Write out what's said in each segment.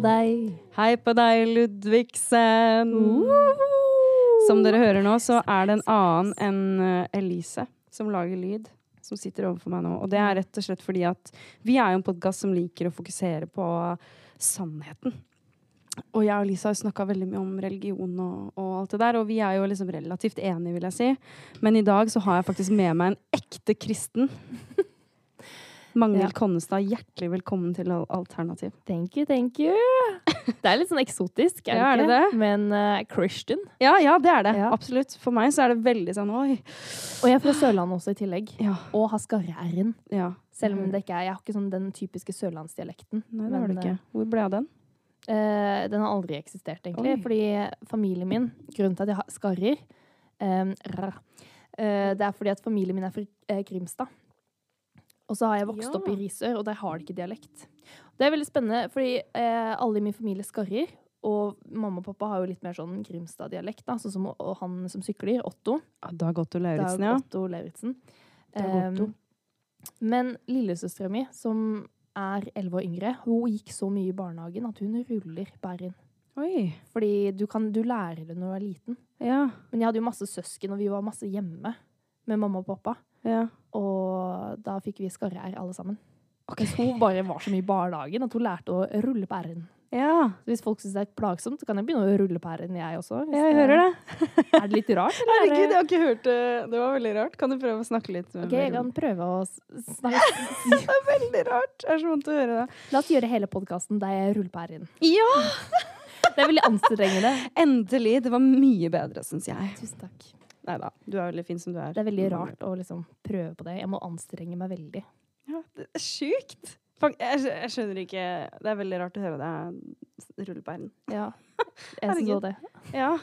på deg. Hei på deg, Ludvigsen. Som dere hører nå, så er det en annen enn eh, Elise som lager lyd, som sitter overfor meg nå. Og det er rett og slett fordi at vi er jo en podkast som liker å fokusere på sannheten. Og jeg og Lisa har snakka veldig mye om religion og, og alt det der, og vi er jo liksom relativt enige, vil jeg si. Men i dag så har jeg faktisk med meg en ekte kristen. Magnhild Ja. Konnestad, hjertelig velkommen til Alternativ. Thank you, thank you. Det er litt sånn eksotisk, er det Ja, er det det? Men uh, Christian. Ja, ja, det er det. Ja. Absolutt. For meg så er det veldig sånn oi. Og jeg er fra Sørlandet også i tillegg. Ja. Og har skarre-r-en. ja. Selv om det ikke er Jeg har ikke sånn den typiske sørlandsdialekten. Nei, det har du ikke. Hvor ble av den? Uh, den har aldri eksistert, egentlig. Oi. Fordi familien min Grunnen til at jeg har skarrer eh, rr, eh, Det er fordi at familien min er fra eh, Grimstad. Og så har jeg vokst Ja. opp i Risør, og der har de ikke dialekt. Det er veldig spennende, fordi eh, alle i min familie skarrer. Og mamma og pappa har jo litt mer sånn Grimstad-dialekt, da, sånn som og han som sykler, Otto. Dag Otto Lauritzen, ja. Otto Lauritzen. Dag Otto. Um, men lillesøstera mi, som er elleve år yngre, hun gikk så mye i barnehagen at hun ruller på r-en. Oi. Fordi du, kan, du lærer det når du er liten. Ja. Men jeg hadde jo masse søsken, og vi var masse hjemme med mamma og pappa. Ja. Og da fikk vi skarre-r alle sammen. Ok. så hun bare var så mye i barnehagen at hun lærte å rulle på r-en. Ja. Hvis folk syns det er plagsomt, så kan jeg begynne å rulle på r-en, jeg også. hvis Jeg hører det. Er det litt rart? eller er Herregud, jeg har ikke hørt det. Det var veldig rart. Kan du prøve å snakke litt? Ok, jeg kan prøve å snakke. Det er veldig rart. Det er så vondt å høre det. La oss gjøre hele podkasten der jeg ruller på r-en. Ja! Det er veldig anstrengende. Endelig. Det var mye bedre, syns jeg. Tusen takk. Nei da. Du er veldig fin som du er. Det er veldig rart å liksom prøve på det. Jeg må anstrenge meg veldig. Ja, det er sjukt. Jeg, skjønner ikke Det er veldig rart å høre deg rulle på r-en. Ja. Jeg syns også det. Ja.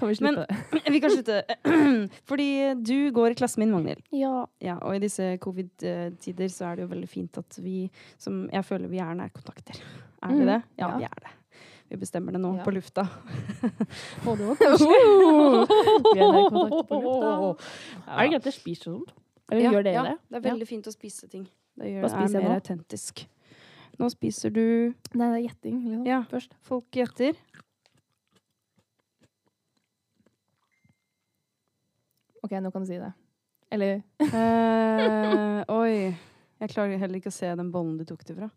Kan vi Men- slutte? Vi kan slutte. Fordi du går i klassen min, Magnhild. ja. Ja, og i disse covid-tider så er det jo veldig fint at vi, som jeg føler vi er nærkontakter. Er vi Mm, det? Ja, ja. vi er det. Vi bestemmer det nå, Ja. på lufta. Å, det var koselig. Vi er nærkontakt på lufta. Ja. Er det greit at jeg spiser sånt? Eller Ja, gjør dere ja, det? det er veldig fint å spise ting. Det gjør Hva spiser er jeg mer nå? autentisk. Nå spiser du Nei, det er gjetting. Liksom. Ja, Først. folk gjetter. OK, nå kan du si det. Eller Eh, oi. Jeg klarer heller ikke å se den bollen du tok det fra.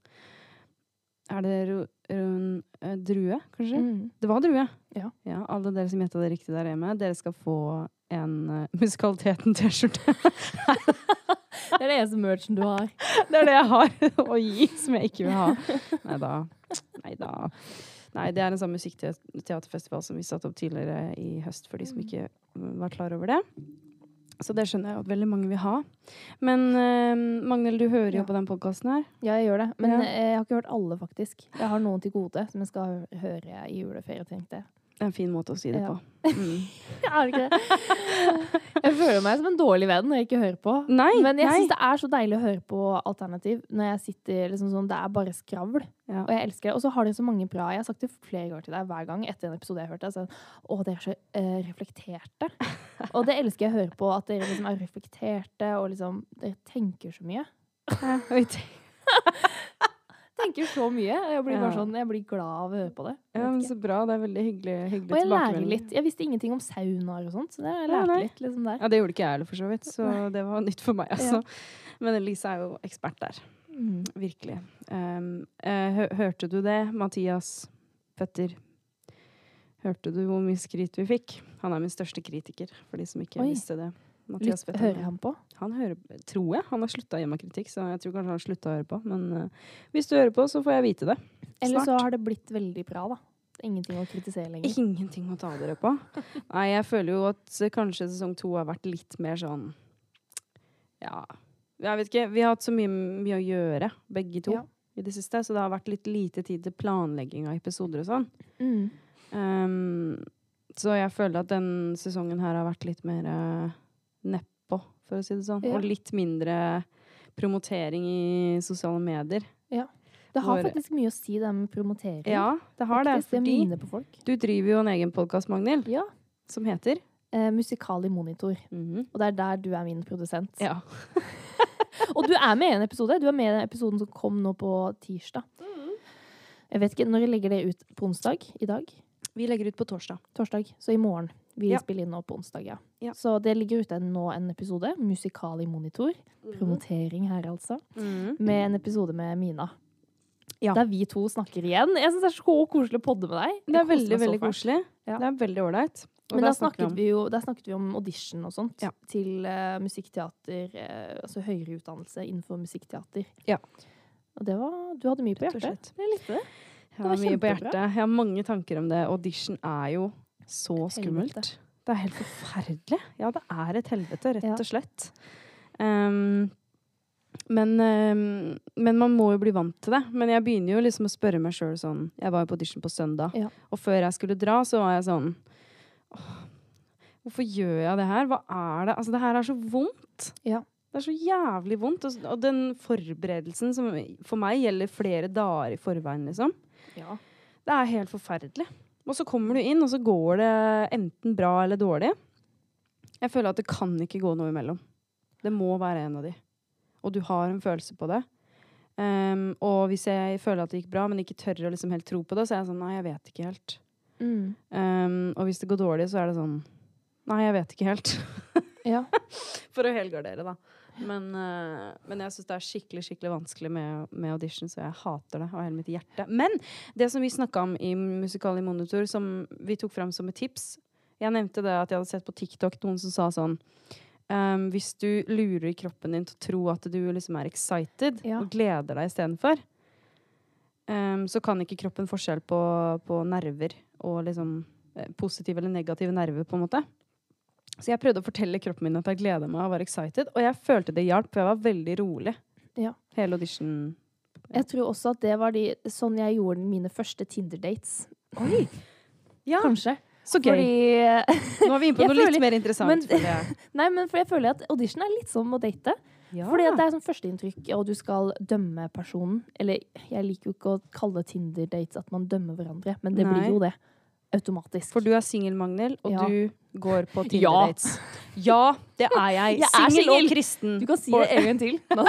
Er det ro, ro, eh, drue, kanskje? mm. Det var drue. Ja. Alle dere som gjetta det riktig der hjemme, dere skal få en uh, Musikaliteten-T-skjorte. Det er det eneste merchen du har. det er det jeg har å gi, som jeg ikke vil ha. Nei da. Nei da. Nei, det er en sånn musikkteaterfestival som vi satte opp tidligere i høst, for de som ikke mm, var klar over det. Så det skjønner jeg at veldig mange vil ha. Men uh, Magnhild, du hører jo Ja. på den podkasten her. Ja, jeg gjør det. Men Ja. eh, jeg har ikke hørt alle, faktisk. Jeg har noen til gode som jeg skal høre i juleferie, tenkte jeg. Det er en fin måte å si det Ja. på. Mm. Er det ikke det? Jeg føler meg som en dårlig venn når jeg ikke hører på. Nei, Men jeg syns det er så deilig å høre på alternativ når jeg sitter liksom sånn Det er bare skravl. Ja. Og jeg elsker det. Og så har dere så mange bra Jeg har sagt det flere ganger til deg hver gang etter en episode jeg har hørt. Jeg, sånn, å, dere er så uh, reflekterte. og det elsker jeg å høre på. At dere liksom er reflekterte, og liksom Dere tenker så mye. Te- Tenker så mye. Jeg blir bare sånn Jeg blir glad av å høre på det. Ja, men så bra. Det er veldig hyggelig, hyggelig og jeg lærer litt. Jeg visste ingenting om saunaer og sånt, så det Ja, lærte nei. litt liksom der. Ja, det gjorde ikke jeg heller, for så vidt. Så det var nytt for meg, altså. Men Elise er jo ekspert der. Mm. Virkelig. Um, hørte du det, Mathias Petter? Hørte du hvor mye skryt vi fikk? Han er min største kritiker, for de som ikke Oi. visste det. Mathias Litt, hører han på? Han hører, tror jeg. Han har slutta å gi meg kritikk, så jeg tror kanskje han har slutta å høre på. Men uh, hvis du hører på, så får jeg vite det. Eller så har det blitt veldig bra, da. Ingenting å kritisere lenger. Ingenting å ta dere på. Nei, jeg føler jo at kanskje sesong to har vært litt mer sånn Ja, jeg vet ikke. Vi har hatt så mye, mye å gjøre, begge to, Ja. i det siste. Så det har vært litt lite tid til planlegging av episoder og sånn. Mm. Um, så jeg føler at den sesongen her har vært litt mer uh, nedpå, for å si det sånn. Ja. Og litt mindre promotering i sosiale medier. Det har hvor, faktisk mye å si, det med promotering. Ja, det har det. Fordi på folk. du driver jo en egen podkast, Magnhild, Ja. som heter Eh, musikal i monitor. -hmm. Og det er der du er min produsent. Ja. Og du er med i en episode. Du er med i den episoden som kom nå på tirsdag. Jeg vet ikke, Når legger det ut? På onsdag? I dag? Vi legger ut på torsdag. Torsdag. Så i morgen. Vi Ja. spiller inn nå på onsdag, ja. Ja. Så det ligger ute nå en episode. Musikal i monitor. Promotering her, altså. Mm. Med en episode med Mina. Ja. Der vi to snakker igjen. Jeg syns det er så koselig å podde med deg. Det er veldig, veldig koselig. Ja. Det er veldig ålreit. Men der da snakket, vi jo, snakket vi om audition og sånt. Til uh, musikkteater, uh, altså høyere utdannelse innenfor musikkteater. Ja. Og det var Du hadde mye på hjertet. Jeg likte det. Jeg har mye på hjertet. Jeg har mange tanker om det. Audition er jo så skummelt. helvete. Det er helt forferdelig. Ja, det er et helvete, rett og slett. Um, men, um, men man må jo bli vant til det. Men jeg begynner jo liksom å spørre meg sjøl sånn Jeg var jo på audition på søndag, Ja. og før jeg skulle dra, så var jeg sånn åh, Hvorfor gjør jeg det her? Hva er det? Altså, det her er så vondt. Ja. Det er så jævlig vondt. Og, og den forberedelsen som for meg gjelder flere dager i forveien, liksom. Ja. Det er helt forferdelig. Og så kommer du inn, og så går det enten bra eller dårlig. Jeg føler at det kan ikke gå noe imellom. Det må være en av de. Og du har en følelse på det. Um, og hvis jeg føler at det gikk bra, men ikke tør å liksom helt tro på det, så er jeg sånn Nei, jeg vet ikke helt. Mm. Um, og hvis det går dårlig, så er det sånn Nei, jeg vet ikke helt. ja. For å helgardere, da. Men, uh, men jeg syns det er skikkelig skikkelig vanskelig med, med audition, så jeg hater det av hele mitt hjerte. Men det som vi snakka om i Musikal i monitor, som vi tok fram som et tips Jeg nevnte det at jeg hadde sett på TikTok noen som sa sånn um, Hvis du lurer kroppen din til å tro at du liksom er excited Ja. og gleder deg istedenfor, um, så kan ikke kroppen forskjell på, på nerver og liksom eh, positive eller negative nerver, på en måte. Så jeg prøvde å fortelle kroppen min at jeg gleda meg og var excited, og jeg følte det hjalp, for jeg var veldig rolig. Ja. Hele audition. Jeg tror også at det var de, sånn jeg gjorde mine første Tinder-dates. Oi! Ja, Kanskje. så gøy. Fordi Nå er vi inne på noe noe litt mer interessant. men- føler jeg. Nei, men for jeg føler at audition er litt som å date. Ja. Fordi det er sånn førsteinntrykk, og du skal dømme personen. Eller jeg liker jo ikke å kalle Tinder-dates at man dømmer hverandre, men det Nei. blir jo det. Automatisk. For du er singel, Magnhild, og Ja. du går på Tinder-dates. Ja, det er jeg. Jeg Singel og kristen. Du kan si det en gang til.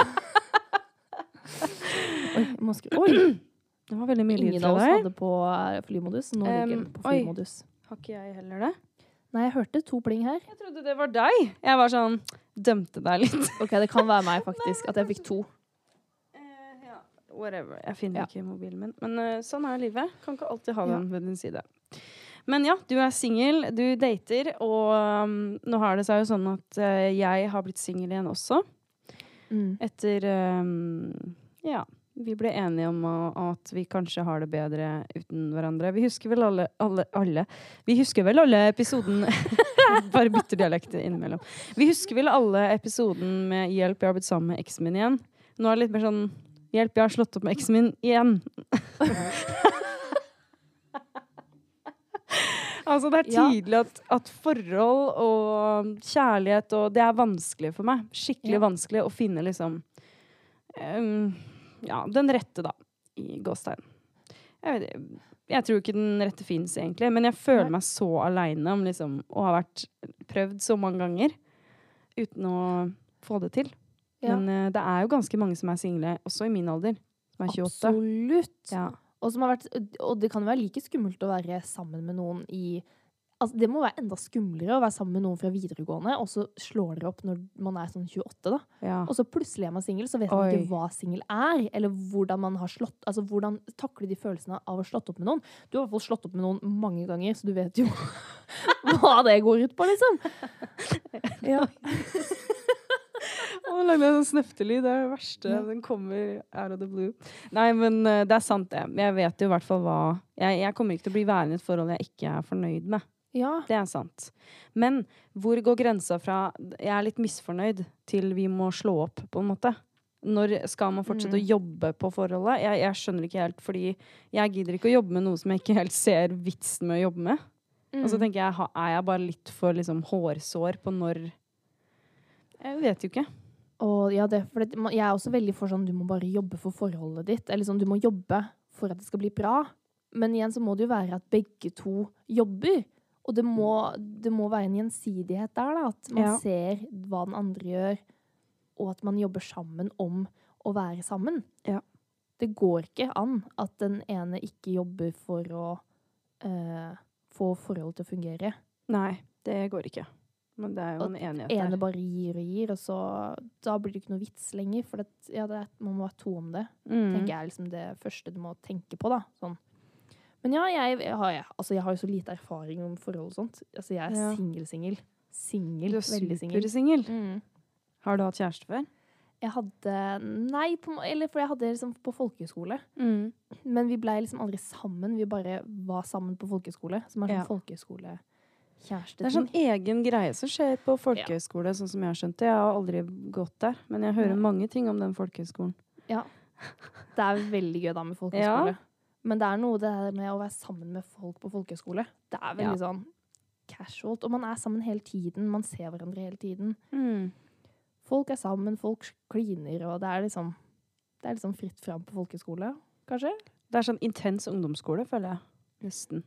Oi, måske. Oi, Det var veldig mye lyd ingen av oss hadde på eh, flymodus. Nå ligger den på på oi. flymodus. Har ikke jeg heller det? Nei, jeg hørte to pling her. Jeg trodde det var deg. Jeg var sånn Dømte deg litt. Ok, det kan være meg, faktisk. At jeg fikk to. Eh, ja, whatever. Jeg finner Ja. ikke mobilen min. Men uh, sånn er livet. Kan ikke alltid ha Ja. den ved din side. Men ja, du er singel, du dater, og um, nå har det seg jo sånn at uh, jeg har blitt singel igjen også. Mm. Etter um, Ja, vi ble enige om at vi kanskje har det bedre uten hverandre. Vi husker vel alle, alle, alle. Vi husker vel alle episoden Bare bytter dialekt innimellom. Vi husker vel alle episoden med 'Hjelp, jeg har blitt sammen med eksen min igjen'. Nå er det litt mer sånn 'Hjelp, jeg har slått opp med eksen min igjen'. altså, det er tydelig at, at forhold og kjærlighet og Det er vanskelig for meg. Skikkelig vanskelig å finne liksom um, Ja, den rette, da. I gåstegn. Jeg, vet, jeg tror ikke den rette fins, egentlig. Men jeg føler meg så aleine om liksom å ha vært prøvd så mange ganger uten å få det til. Ja. Men uh, det er jo ganske mange som er single, også i min alder. Som er 28. Absolutt. Ja. Og, som har vært, og det kan være like skummelt å være sammen med noen i altså Det må være enda skumlere å være sammen med noen fra videregående, og så slår dere opp når man er sånn 28, da. ja. Og så plutselig er man singel, så vet man Oi. ikke hva singel er. Eller hvordan man har slått Altså hvordan takle de følelsene av å ha slått opp med noen. Du har i hvert fall slått opp med noen mange ganger, så du vet jo hva det går ut på, liksom. Ja. Å, lagde en sånn snøftelyd. Det er det verste. Ja. Den kommer out of the blue. Nei, men eh, det er sant, det. Jeg vet jo i hvert fall hva jeg, jeg kommer ikke til å bli værende i et forhold jeg ikke er fornøyd med. ja. Det er sant. Men hvor går grensa fra jeg er litt misfornøyd, til vi må slå opp, på en måte? Når skal man fortsette Mm. å jobbe på forholdet? Jeg, jeg skjønner ikke helt, fordi jeg gidder ikke å jobbe med noe som jeg ikke helt ser vitsen med å jobbe med. Og så Mm. tenker jeg, er jeg bare litt for liksom, hårsår på når Jeg vet jo ikke. Og ja, det, for det, jeg er også veldig for sånn du må bare jobbe for forholdet ditt. Eller sånn du må jobbe for at det skal bli bra. Men igjen så må det jo være at begge to jobber. Og det må, det må være en gjensidighet der, da. At man Ja. ser hva den andre gjør, og at man jobber sammen om å være sammen. Ja. Det går ikke an at den ene ikke jobber for å eh, få forholdet til å fungere. Nei, det går ikke. Men det er jo en enighet der. ene bare gir og gir, og så Da blir det ikke noe vits lenger. For det, ja, det man må være to om det. Mm. tenker jeg er liksom det første du må tenke på, da. Sånn. Men ja, jeg, jeg, har, jeg, altså, jeg har jo så lite erfaring om forhold og sånt. Altså, jeg er Ja. singel-singel. Singel. Du Veldig singel. Mm. Har du hatt kjæreste før? Jeg hadde Nei, på, eller for jeg hadde liksom på folkehøyskole. Mm. Men vi blei liksom aldri sammen. Vi bare var sammen på folkehøyskole. Som er sånn Ja. folkehøyskolekjæresteting. Det er sånn egen greie som skjer på folkehøyskole, sånn som jeg har skjønt det. Jeg har aldri gått der, men jeg hører mange ting om den folkehøyskolen. Det er veldig gøy da med folkehøyskole. Men det er noe det med å være sammen med folk på folkehøyskole. Det er veldig sånn casualt. Og man er sammen hele tiden. Man ser hverandre hele tiden. Mm. Folk er sammen, folk kliner, og det er liksom Det er liksom fritt fram på folkehøyskole, kanskje? Det er sånn intens ungdomsskole, føler jeg. Nesten.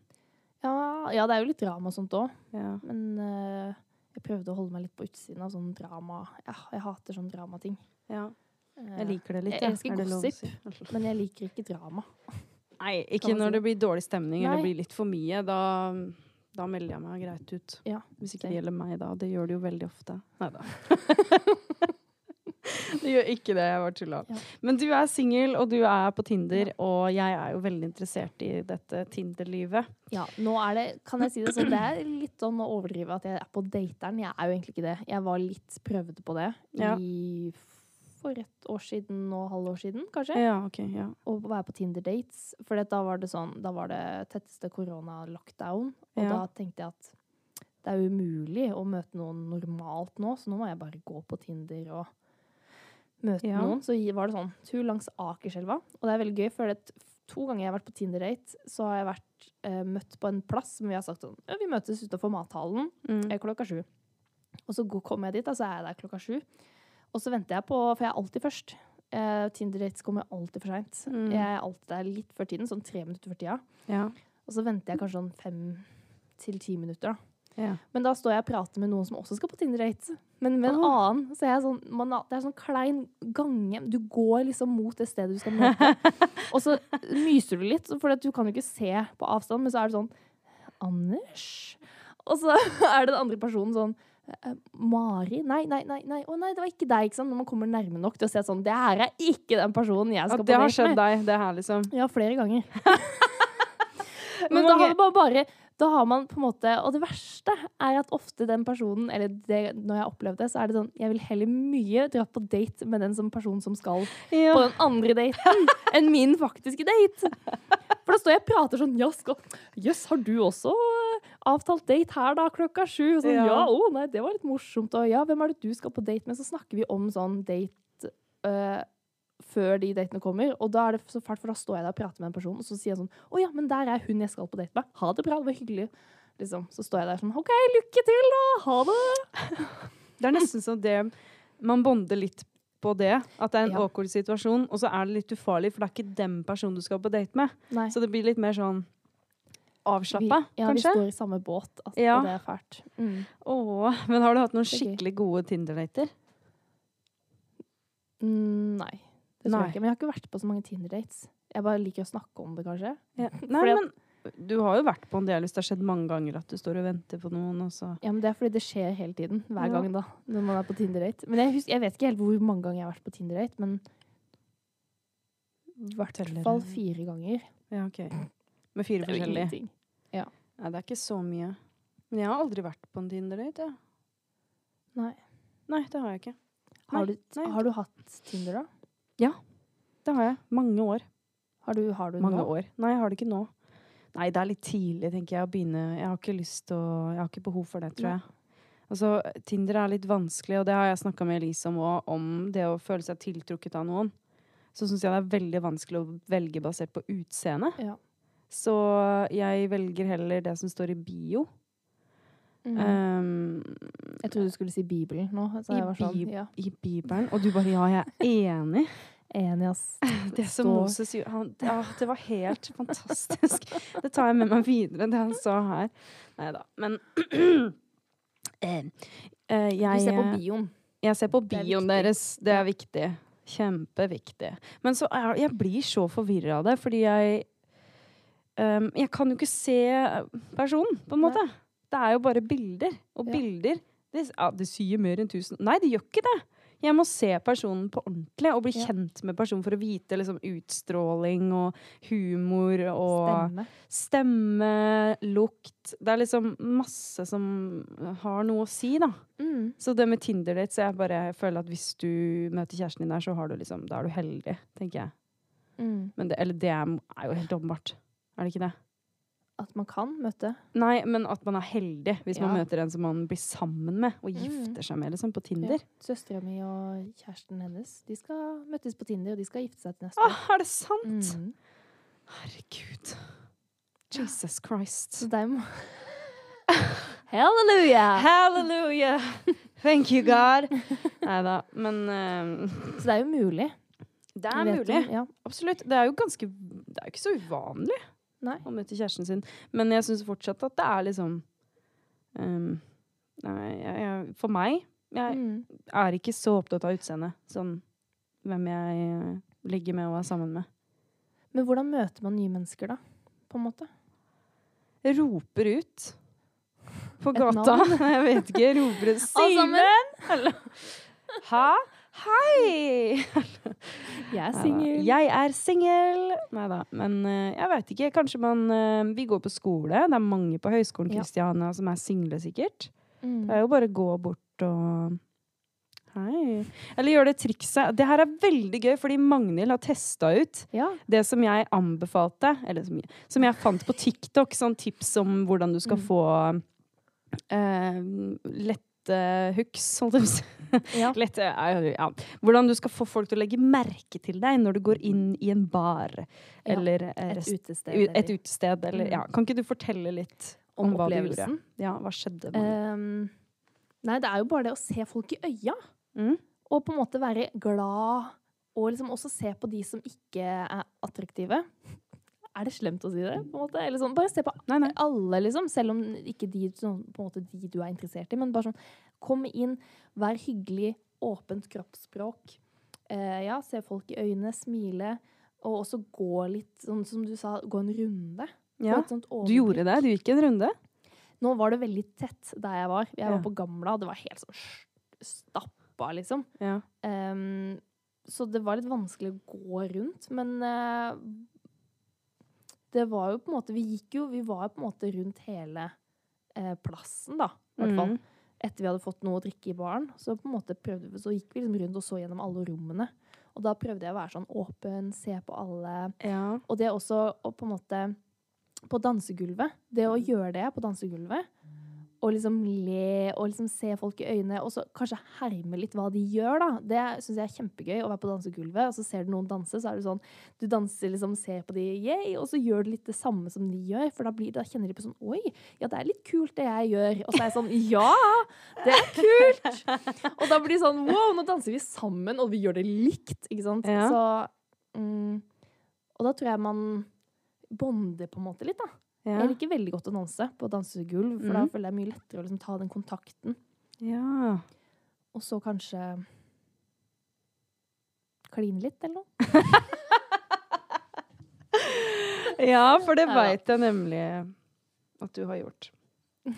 Ja, ja det er jo litt drama og sånt òg, Ja. men uh, jeg prøvde å holde meg litt på utsiden av sånn drama. Ja, jeg hater sånn dramating. ja. Eh, Jeg liker det litt. Jeg elsker Er gossip. si? Men jeg liker ikke drama. Nei, ikke når det blir dårlig stemning eller Nei. blir litt for mye. Da, da melder jeg meg greit ut. Ja, Hvis ikke det gjelder meg, da. Det gjør det jo veldig ofte. Nei da. det gjør ikke det. Jeg bare tulla. Ja. Men du er singel, og du er på Tinder, og jeg er jo veldig interessert i dette Tinder-livet. Ja, nå er det, kan jeg si det sånn, det er litt sånn å overdrive at jeg er på dateren. Jeg er jo egentlig ikke det. Jeg var litt prøvd på det Ja. i for et år siden og halvår siden, kanskje. Ja, ok. Ja. Å være på Tinder-dates. For da var det sånn, da var det tetteste korona-lockdown. Og Ja. da tenkte jeg at det er umulig å møte noen normalt nå, så nå må jeg bare gå på Tinder og møte Ja. noen. Så var det sånn tur langs Akerselva. Og det er veldig gøy, for det, to ganger jeg har vært på Tinder-date, så har jeg vært eh, møtt på en plass som vi har sagt sånn Vi møtes utenfor mathallen Mm. eh, klokka sju. Og så kommer jeg dit, da, så er jeg der klokka sju. Og så venter jeg på For jeg er alltid først. Eh, Tinder-dates kommer alltid for seint. Mm. Jeg er alltid der litt før tiden, sånn tre minutter før tida. Ja. Og så venter jeg kanskje sånn fem til ti minutter, da. Ja. Men da står jeg og prater med noen som også skal på Tinder-date. Men med en oh. annen. Så jeg sånn, man, det er sånn klein gange. Du går liksom mot det stedet du skal møte. og så myser du litt, for du kan jo ikke se på avstand, men så er det sånn Anders? Og så er det den andre personen sånn «Eh, Mari? Nei, nei, nei. nei. Å nei, det var ikke deg. ikke sant? Når man kommer nærme nok til å se sånn Det her er ikke den personen jeg skal At det har skjedd med. deg, det her, liksom. Ja, flere ganger. men Men da mange- har, man bare, da har man på en måte Og det verste er at ofte den personen, eller det, når jeg har opplevd det, så er det sånn Jeg vil heller mye dra på date med den som personen som skal Ja. på den andre daten, enn min faktiske date. For da står jeg og prater sånn Ja, Jøss, har du også eh, avtalt date her da, klokka sju? Sånn, Ja. ja, å nei, det var litt morsomt. Og ja, hvem er det du skal på date med? Så snakker vi om sånn date øh, før de datene kommer. Og da er det så fælt, for da står jeg der og prater med en person, og så sier jeg sånn Å ja, men der er hun jeg skal på date med. Ha det bra, det var hyggelig. Liksom. Så står jeg der sånn OK, lykke til, da! Ha det! Det er nesten sånn det Man bonder litt på det. At det er en Ja. awkward situasjon, og så er det litt ufarlig, for det er ikke den personen du skal på date med. Nei. Så det blir litt mer sånn Vi, kanskje? ja, vi står i samme båt, altså, Ja. og det er fælt. Mm. Åh, men har du hatt noen skikkelig gode Tinder-dater? Mm, nei, det tror jeg ikke. Men jeg har ikke vært på så mange Tinder-dates. Jeg bare liker å snakke om det, kanskje. Ja. Nei, at- men du har jo vært på en del hvis det har skjedd mange ganger at du står og venter på noen, Også. Ja, men Det er fordi det skjer hele tiden. Hver gang da, når man er på Tinder-date. Men jeg, husker, jeg vet ikke helt hvor mange ganger jeg har vært på Tinder-date, men i hvert fall fire ganger. Ja, OK. Med fire forskjellige. ingenting. Nei, det er ikke så mye. Men jeg har aldri vært på en Tinder-date, jeg. Nei. Nei, det har jeg ikke. Har, du, har du hatt Tinder, da? Det har jeg. Mange år. Har du, har du Mange nå? år. Nei, jeg har det ikke nå. Nei, det er litt tidlig, tenker jeg, å begynne. Jeg har ikke lyst til å Jeg har ikke behov for det, tror jeg. Altså, Tinder er litt vanskelig, og det har jeg snakka med Elise om òg, om det å føle seg tiltrukket av noen. Så syns jeg det er veldig vanskelig å velge basert på utseende. Ja. Så jeg velger heller det som står i bio. Mm. Um, jeg trodde du skulle si Bibelen nå. Så I var sånn, Bib- ja, I Bibelen. Og du bare ja, jeg er enig. Enig, ass. Det som Moses gjorde han, ja, Det var helt fantastisk. Det tar jeg med meg videre, det han sa her. Nei da. Men uh, jeg, Du ser på bioen. jeg ser på bioen deres. Det er viktig. Kjempeviktig. Men så er, jeg blir så forvirra av det, fordi jeg um, Jeg kan jo ikke se personen, på en måte. Det er jo bare bilder. Og Ja. bilder det, ja, det syr mer enn tusen Nei, det gjør ikke det! Jeg må se personen på ordentlig og bli Ja. kjent med personen for å vite liksom, utstråling og humor og Stemme. stemme, lukt Det er liksom masse som har noe å si, da. Mm. Så det med Tinder-dates, jeg bare føler at hvis du møter kjæresten din der, så har du liksom, da er du heldig, tenker jeg. Mm. Men det, eller det er jo helt åpenbart. Er det ikke det? At man kan møte. Nei, men at man er heldig hvis man møter en som man blir sammen med og Mm. gifter seg med, liksom, på Tinder. Søstera mi og kjæresten hennes De skal møtes på Tinder, og de skal gifte seg til neste år. er det sant? Mm. Herregud. Jesus Christ. Så jo Halleluja! Hallelujah! Thank you, God. Nei da, men eh, Så det er jo mulig. det er mulig. Ja. Absolutt. Det er jo ganske Det er jo ikke så uvanlig Nei. å møte kjæresten sin. Men jeg syns fortsatt at det er liksom um, Nei, jeg, jeg, for meg Jeg Mm. er ikke så opptatt av utseendet. Sånn hvem jeg eh, ligger med og er sammen med. Men hvordan møter man nye mennesker, da? På en måte. Roper ut på gata. Jeg vet ikke. Roper ut. Simen! Hæ? Hei! Jeg er singel. Jeg er singel! Nei da. Men eh, jeg veit ikke. Kanskje man eh, Vi går på skole. Det er mange på Høgskolen Ja. Som er single, sikkert. Mm. Det er jo bare å gå bort og Hei. Eller gjør det trikset. Det her er veldig gøy, fordi Magnhild har testa ut Ja. det som jeg anbefalte, eller som, som jeg fant på TikTok, sånn tips om hvordan du skal Mm. få eh, lette hooks, holdt jeg på å si. ja. Lette, ja, ja. Hvordan du skal få folk til å legge merke til deg når du går inn i en bar eller ja, Et utested. u- et utested. Eller, Mm. ja. Kan ikke du fortelle litt om hva du gjorde? Ja, hva skjedde? Ehm, nei, det er jo bare det å se folk i øya. Mm. Og på en måte være glad, og liksom også se på de som ikke er attraktive. Er det slemt å si det? på en måte? Eller sånn, bare se på Nei, nei. alle, liksom. Selv om ikke de, sånn, på en måte, de du er interessert i. Men bare sånn, kom inn, vær hyggelig, åpent kroppsspråk. Eh, ja, se folk i øynene, smile. Og også gå litt, sånn som du sa, gå en runde. Ja. Du gjorde det? Du gikk en runde? Nå var det veldig tett der jeg var. Jeg Ja. var på Gamla, og det var helt sånn stappa, liksom. Ja. Um, så det var litt vanskelig å gå rundt, men eh, det var jo på en måte Vi gikk jo Vi var på en måte rundt hele eh, plassen, da. I hvert fall. Mm. Etter vi hadde fått noe å drikke i baren, så på en måte prøvde vi, så gikk vi liksom rundt og så gjennom alle rommene. Og da prøvde jeg å være sånn åpen, se på alle. Ja. Og det også å på en måte På dansegulvet. Det å gjøre det på dansegulvet, og liksom le og liksom se folk i øynene, og så kanskje herme litt hva de gjør, da. Det syns jeg er kjempegøy, å være på dansegulvet, og så ser du noen danse, så er det sånn Du danser liksom, ser på de, yeah, og så gjør du litt det samme som de gjør, for da, blir, da kjenner de på sånn Oi, ja, det er litt kult det jeg gjør. Og så er jeg sånn Ja, det er kult! Og da blir det sånn Wow, nå danser vi sammen, og vi gjør det likt, ikke sant? Ja. Så mm, Og da tror jeg man bonder på en måte litt, da. Ja. Jeg liker veldig godt å danse på dansegulv, for da Mhm. føler jeg det mye lettere å liksom ta den kontakten. ja. Og så kanskje kline litt, eller noe. Ja, for det veit jeg nemlig at du har gjort.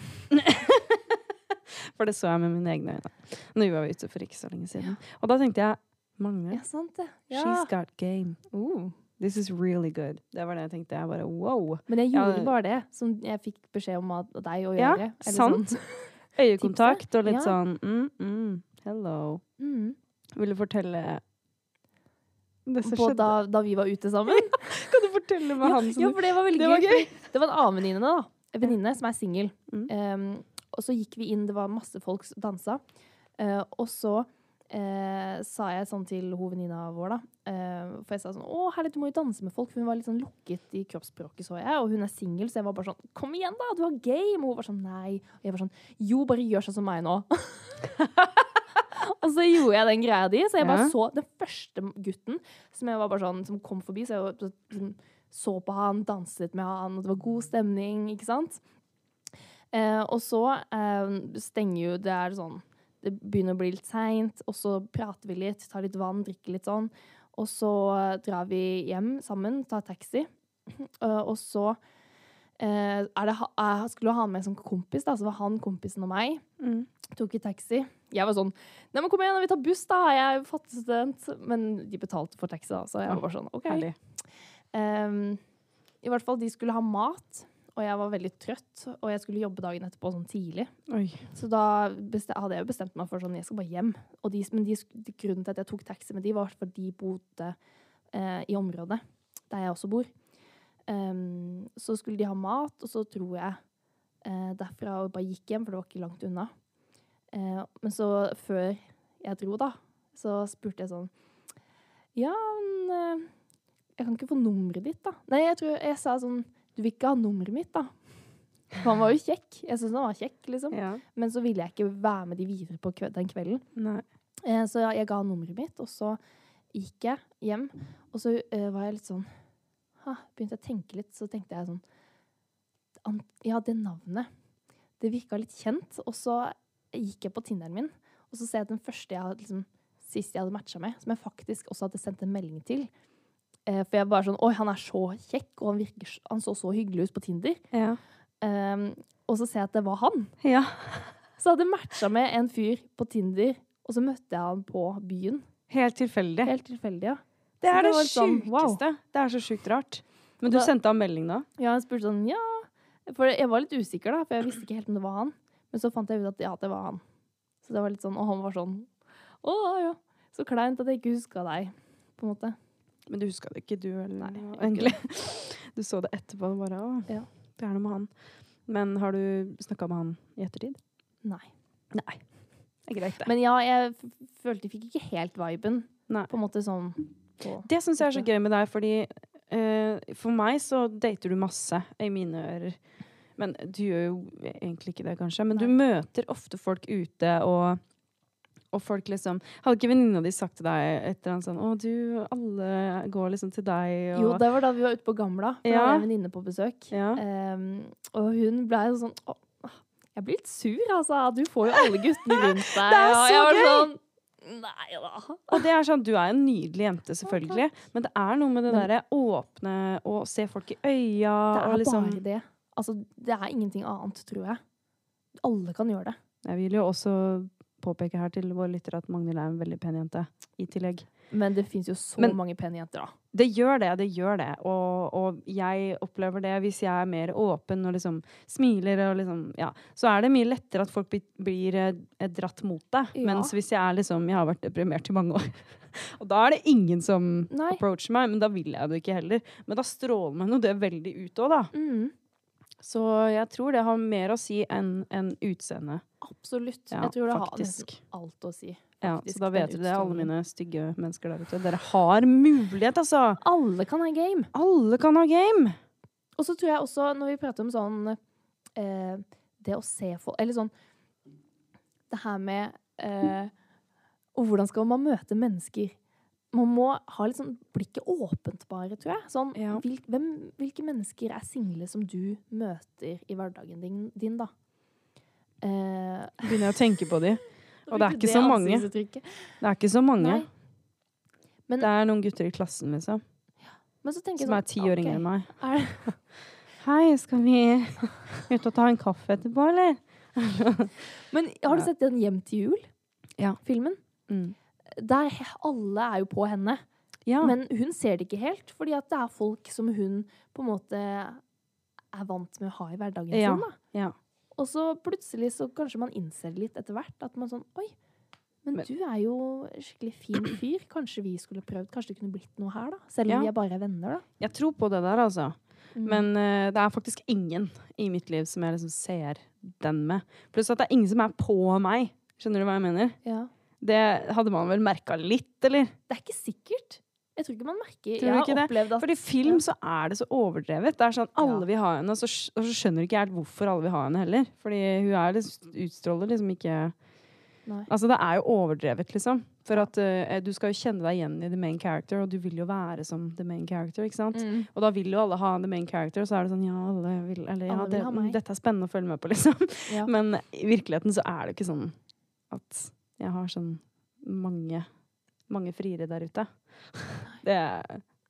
for det så jeg med mine egne øyne. Når vi var ute for ikke så lenge siden. Og da tenkte jeg Magne, Ja, sant det. she's got game. Uh. This is really good. Det var det jeg tenkte. Jeg bare wow. Men jeg gjorde ja. bare det som jeg fikk beskjed om av deg å gjøre. Ja, sant. sånn. Øyekontakt og litt Ja. sånn mm, mm, hello. Mm. Vil du fortelle det som skjedde? da, da vi var ute sammen. Kan du fortelle med han som ja, for det var veldig Det var gøy. gøy. Det var en annen venninne, da. En venninne som er singel. Mm. Um, og så gikk vi inn, det var masse folk som dansa. Uh, og så uh, sa jeg sånn til hun venninna vår, da. Uh, for jeg sa sånn Å, herlig, du må jo danse med folk. For hun var litt sånn lukket i kroppsspråket, så jeg. Og hun er singel, så jeg var bare sånn Kom igjen, da! Du har game! Og hun var sånn Nei. Og jeg var sånn Jo, bare gjør sånn som meg nå. og så gjorde jeg den greia di. Så jeg bare Ja. så den første gutten som jeg var bare sånn, som kom forbi. Så jeg var, sånn, så på han, danset med han, og det var god stemning, ikke sant? Eh, og så eh, stenger jo Det er sånn det begynner å bli litt seint, og så prater vi litt, tar litt vann, drikker litt sånn. Og så eh, drar vi hjem sammen, tar taxi. Eh, og så eh, er det, jeg skulle ha han med som kompis, da, så var han kompisen og meg. Mm. Tok i taxi. Jeg var sånn Nei, men kom igjen, vi tar buss, da! Jeg er fattig student. Men de betalte for taxi, da, så jeg var bare sånn OK. Ehm, I hvert fall, de skulle ha mat, og jeg var veldig trøtt. Og jeg skulle jobbe dagen etterpå sånn tidlig. Oi. Så da hadde jeg jo bestemt meg for sånn, jeg skal bare hjem. Og de, men de, de, grunnen til at jeg tok taxi med de, var fordi de bodde eh, i området der jeg også bor. Um, så skulle de ha mat, og så dro jeg eh, derfra og bare gikk hjem, for det var ikke langt unna. Eh, men så, før jeg dro, da, så spurte jeg sånn Ja, men eh, jeg kan ikke få nummeret ditt, da. Nei, jeg tror jeg sa sånn Du vil ikke ha nummeret mitt, da? For han var jo kjekk. Jeg syns han var kjekk, liksom. Ja. Men så ville jeg ikke være med de videre på kve den kvelden. Eh, så jeg ga nummeret mitt, og så gikk jeg hjem. Og så eh, var jeg litt sånn ha, Begynte jeg å tenke litt, så tenkte jeg sånn Ja, det navnet. Det virka litt kjent. Og så gikk jeg på Tinderen min, og så ser jeg at den første jeg liksom Sist jeg hadde matcha med, som jeg faktisk også hadde sendt en melding til. Eh, for jeg var sånn Oi, han er så kjekk, og han, virker, han så så hyggelig ut på Tinder. Ja. Um, og så ser jeg at det var han. ja. Så jeg hadde matcha med en fyr på Tinder, og så møtte jeg han på byen. Helt tilfeldig. Helt tilfeldig, ja. Det er det var litt sånn, wow. Det er så sjukt rart. Men du Da- sendte han melding da? Ja, jeg spurte sånn, ja For jeg var litt usikker, da, for jeg visste ikke helt om det var han. Men så fant jeg ut at ja, det var han. Så det var litt sånn, Og han var sånn Å ja, så kleint at jeg ikke huska deg, på en måte. Men du huska det ikke, du heller? Nei, egentlig. Du så det etterpå og bare Å, Ja. det er noe med han. Men har du snakka med han i ettertid? Nei. Nei. Det er greit, det. Men ja, jeg følte jeg fikk ikke helt viben. Nei. På en måte sånn Det syns jeg er så gøy med deg, fordi uh, for meg så dater du masse i mine ører. Men du gjør jo egentlig ikke det, kanskje. Men du møter ofte folk ute, og, og folk liksom Hadde ikke venninna di sagt til deg et eller annet sånn Å, du, alle går liksom til deg, og Jo, det var da vi var ute på Gamla. Da Ja. jeg en venninne på besøk. Ja. Um, og hun ble jo sånn «Å, Jeg blir litt sur, altså. Du får jo alle guttene rundt deg. Det er så Og jeg var gøy! Sånn, Nei da. Og det er sånn, Du er en nydelig jente, selvfølgelig, men det er noe med det derre åpne og se folk i øya Det er liksom bare det. Altså, det er ingenting annet, tror jeg. Alle kan gjøre det. Jeg vil jo også påpeke her til våre lyttere at Magnhild er en veldig pen jente, i tillegg. Men det fins jo så Men- mange pene jenter, da. Det gjør det, det gjør det. Og, og jeg opplever det hvis jeg er mer åpen og liksom smiler og liksom Ja. Så er det mye lettere at folk blir, blir eh, dratt mot deg. Ja. Mens hvis jeg er liksom Jeg har vært deprimert i mange år. og da er det ingen som Nei. approacher meg, men da vil jeg det ikke heller. Men da stråler meg noe det veldig ut òg, da. Mm, Så jeg tror det har mer å si enn en utseende. absolutt. Ja, jeg tror det har faktisk. nesten alt å si. Ja, så da vet dere det, alle mine stygge mennesker der ute. Dere har mulighet, altså! Alle kan ha game. Alle kan ha game! Og så tror jeg også, når vi prater om sånn eh, Det å se folk Eller sånn Det her med eh, Og hvordan skal man møte mennesker? Man må ha litt sånn blikket åpent, bare, tror jeg. Sånn, Ja. hvil, hvem, hvilke mennesker er single som du møter i hverdagen din, din da? Eh, Begynner jeg å tenke på de. Og det er ikke så mange. Det er ikke så mange. Men, Det er noen gutter i klassen, liksom. Ja. Som er sånn, ti år ok, yngre enn meg. er Hei, skal vi ut og ta en kaffe etterpå, eller? Men har du sett den Hjem til jul? Ja. Filmen? Mm. Der alle er jo på henne. Ja. Men hun ser det ikke helt, fordi at det er folk som hun på en måte er vant med å ha i hverdagen Ja. sin. Da. ja. Og så plutselig så kanskje man innser litt etter hvert at man sånn Oi, men, Men- du er jo skikkelig fin fyr. Kanskje vi skulle prøvd? Kanskje det kunne blitt noe her, da? Selv om vi er bare venner, da. Jeg tror på det der, altså. Mm. Men uh, det er faktisk ingen i mitt liv som jeg liksom ser den med. Pluss at det er ingen som er på meg. Skjønner du hva jeg mener? ja. Det hadde man vel merka litt, eller? Det er ikke sikkert. Jeg tror ikke man merker Tror Jeg har det? opplevd at For i film så er det så overdrevet. Det er sånn alle vil ha henne, og så, og så skjønner du ikke helt hvorfor alle vil ha henne heller. Fordi hun er liksom, utstråler liksom ikke Nei. Altså det er jo overdrevet, liksom. For at uh, du skal jo kjenne deg igjen i the main character, og du vil jo være som the main character, ikke sant? Mm. Og da vil jo alle ha the main character, og så er det sånn ja, alle vil Eller ja, Alle vil det, dette er spennende å følge med på, liksom. Ja. Men i virkeligheten så er det ikke sånn at jeg har sånn mange, mange friere der ute. Det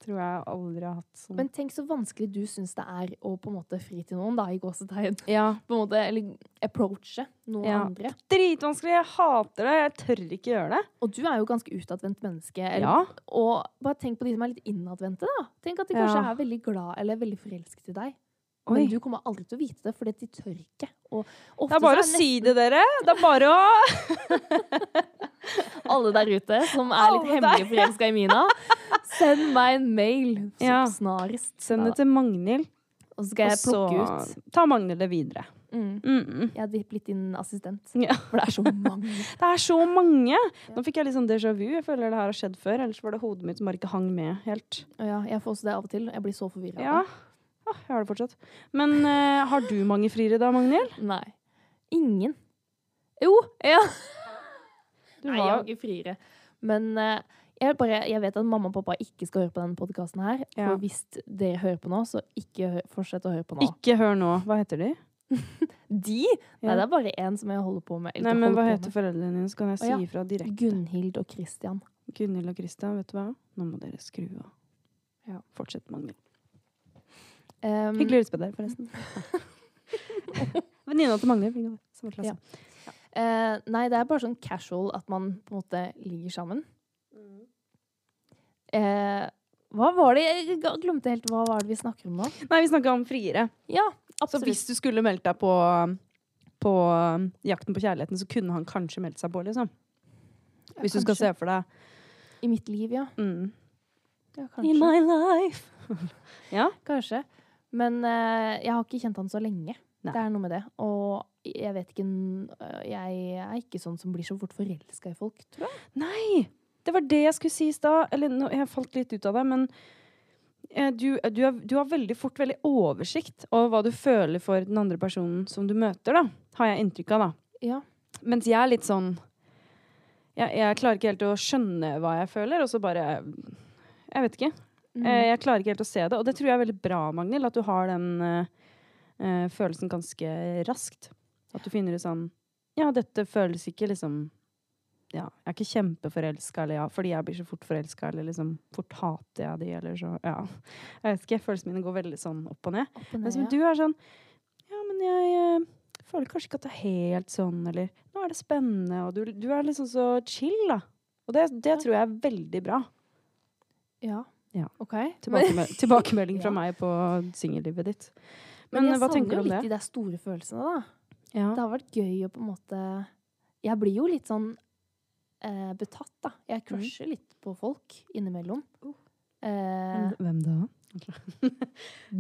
tror jeg aldri har hatt sånn. Men tenk så vanskelig du syns det er å på en måte fri til noen, da, i gåsetegn. ja, På en måte, eller approache noen Ja. andre. dritvanskelig. Jeg hater det. Jeg tør ikke gjøre det. Og du er jo ganske utadvendt menneske. Eller, Ja. Og bare tenk på de som er litt innadvendte, da. Tenk at de kanskje Ja. er veldig glad eller veldig forelsket i deg. Men du kommer aldri til å vite det, fordi de tør ikke. Og Det er bare å si det, dere. Det er bare å alle der ute som er litt hemmelig forelska i Mina, send meg en mail så Ja. snarest. Send det til Magnhild, Og så skal jeg plukke ut. ta Magnhild det videre. Mm. Mm -mm. Jeg hadde blitt din assistent. Ja. For det er så mange. Det er så mange! Nå fikk jeg litt sånn déjà vu. Jeg føler det her har skjedd før. Ellers var det hodet mitt som bare ikke hang med helt. Ja, jeg får også det av og til. Jeg blir så forvirra. Ja, ah, jeg har det fortsatt. Men eh, har du mange friere da, Magnhild? Nei. Ingen. Jo, ja. Du Nei, jeg har har ikke friere. Men eh, jeg, bare, jeg vet at mamma og pappa ikke skal høre på denne podkasten her. Ja. For hvis dere hører på nå, så ikke hø fortsett å høre på nå. Ikke hør nå. Hva heter de? De? Nei, Ja. det er bare én som jeg holder på med. Nei, men Hva heter foreldrene dine, så kan jeg Å, si ja. ifra direkte. Gunhild og Christian. Gunhild og Christian, vet du hva? Nå må dere skru av. Ja. Fortsett, Magnhild. Um, Hyggelig deg, forresten. Venninna til Magne. Samme klasse. Ja. Ja. Uh, nei, det er bare sånn casual at man på en måte ligger sammen. Uh, hva var det Jeg glemte helt hva var det vi snakker om nå. Nei, vi snakka om friere. Ja, Så hvis du skulle meldt deg på, på um, Jakten på kjærligheten, så kunne han kanskje meldt seg på, liksom. Hvis du skal se for deg I mitt liv, ja. mm. ja In my life. ja? kanskje. Men uh, jeg har ikke kjent han så lenge. Nei. Det er noe med det. Og jeg vet ikke Jeg er ikke sånn som blir så fort forelska i folk, tror jeg. Nei! Det var det jeg skulle si i stad. Eller nå, jeg falt litt ut av det, men eh, du, du, har, du har veldig fort veldig oversikt over hva du føler for den andre personen som du møter, da. Har jeg inntrykk av, da. Ja. Mens jeg er litt sånn jeg, jeg klarer ikke helt å skjønne hva jeg føler, og så bare Jeg vet ikke. Mm. Eh, Jeg klarer ikke helt å se det. Og det tror jeg er veldig bra, Magnhild, at du har den eh, følelsen ganske raskt. At du finner ut sånn Ja, dette føles ikke liksom Ja, jeg er ikke kjempeforelska, eller ja, fordi jeg blir så fort forelska, eller liksom fort hater jeg de, eller så Ja. Jeg vet ikke, følelsene mine går veldig sånn opp og ned. Opp og Mens ja. du er sånn Ja, men jeg uh, føler kanskje ikke at det er helt sånn, eller Nå er det spennende, og du, du er liksom så chill, da. Og det, det tror jeg er veldig bra. ja. Ja. OK. Men, Tilbakemel tilbakemelding fra Ja. meg på singellivet ditt. men Men, hva tenker du om det? Jeg savner litt det? de der store følelsene, da. Ja. Det har vært gøy å på en måte Jeg blir jo litt sånn eh, betatt, da. Jeg crusher litt på folk innimellom. Uh. Eh, Hvem da?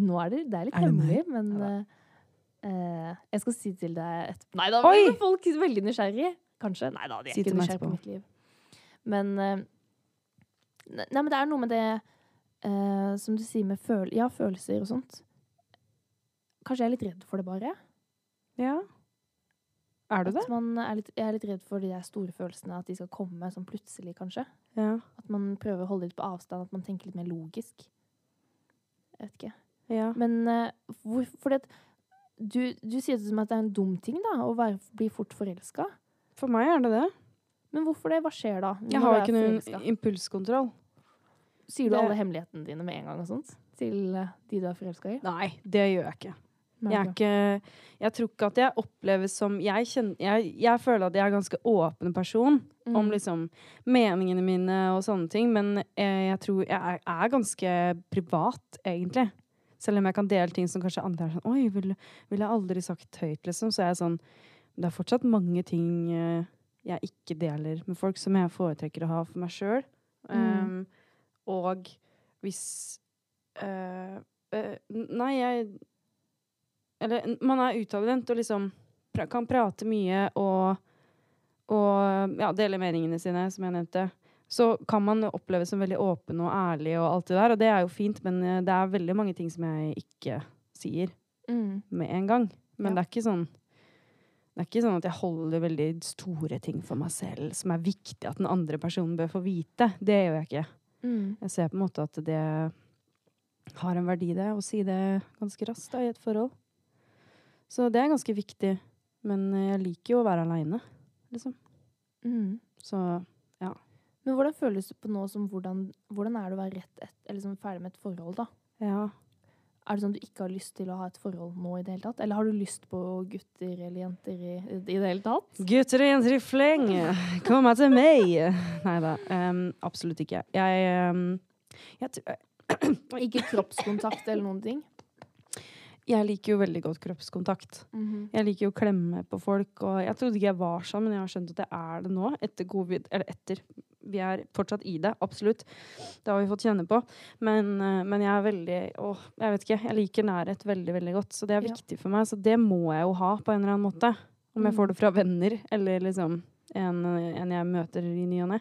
nå er det, det er litt Er meg? hemmelig, men Ja eh, eh, Jeg skal si til deg etterpå. Nei da, blir folk veldig nysgjerrige. Kanskje. Nei da, de er Si ikke nysgjerrige på mitt liv. Men eh, ne- Nei, men det er noe med det eh, som du sier med føl ja, følelser og sånt. Kanskje jeg er litt redd for det, bare. Ja. Er du det? Man er litt, jeg er litt redd for de store følelsene, at de skal komme sånn plutselig, kanskje. Ja. At man prøver å holde litt på avstand, at man tenker litt mer logisk. Jeg vet ikke. ja. Men uh, hvor, fordi at du, du sier det som at det er en dum ting da, å være, bli fort forelska. For meg er det det. Men hvorfor det? Hva skjer da? Jeg har ikke noen impulskontroll. Sier du det- alle hemmelighetene dine med en gang og sånt? Til eh, de du er forelska i? Nei, det gjør jeg ikke. Jeg, er ikke, jeg tror ikke at jeg oppleves som jeg, kjenner, jeg, jeg føler at jeg er en ganske åpen person Mm. om liksom meningene mine og sånne ting, men eh, jeg tror jeg er, er ganske privat, egentlig. Selv om jeg kan dele ting som kanskje andre er sånn Oi, ville vil jeg aldri sagt høyt, liksom. Så er jeg sånn Det er fortsatt mange ting eh, jeg ikke deler med folk, som jeg foretrekker å ha for meg sjøl. Mm. Og hvis eh, eh, Nei, jeg Eller man er utadvendt og liksom pra kan prate mye og, og ja, dele meningene sine, som jeg nevnte. Så kan man oppleves som veldig åpen og ærlig og alt det der, og det er jo fint, men eh, det er veldig mange ting som jeg ikke sier Mm. med en gang. Men Ja. det er ikke sånn det er ikke sånn at jeg holder veldig store ting for meg selv som er viktig at den andre personen bør få vite. Det gjør jeg ikke. Mm. Jeg ser på en måte at det har en verdi, det, å si det ganske raskt da, i et forhold. Så det er ganske viktig. Men jeg liker jo å være aleine, liksom. Mm. Så Men hvordan føles det på nå som hvordan, hvordan er det å være rett et, eller liksom ferdig med et forhold, da? ja. Er det sånn at du ikke har lyst til å ha et forhold nå i det hele tatt? Eller har du lyst på gutter eller jenter i, i det hele tatt? Gutter og jenter i fleng, kom til meg! Nei da, Um, absolutt ikke. Jeg, um, jeg, Ikke kroppskontakt eller noen ting? Jeg liker jo veldig godt kroppskontakt. Mhm. Jeg liker jo å klemme på folk, og jeg trodde ikke jeg var sånn, men jeg har skjønt at jeg er det nå, etter covid. Eller etter. Vi er fortsatt i det, absolutt. Det har vi fått kjenne på. Men, eh, men jeg er veldig Åh, jeg vet ikke. Jeg liker nærhet veldig, veldig godt. Så det er Ja. viktig for meg. Så det må jeg jo ha på en eller annen måte. Om jeg Mm. får det fra venner, eller liksom en, en jeg møter i ny og ne.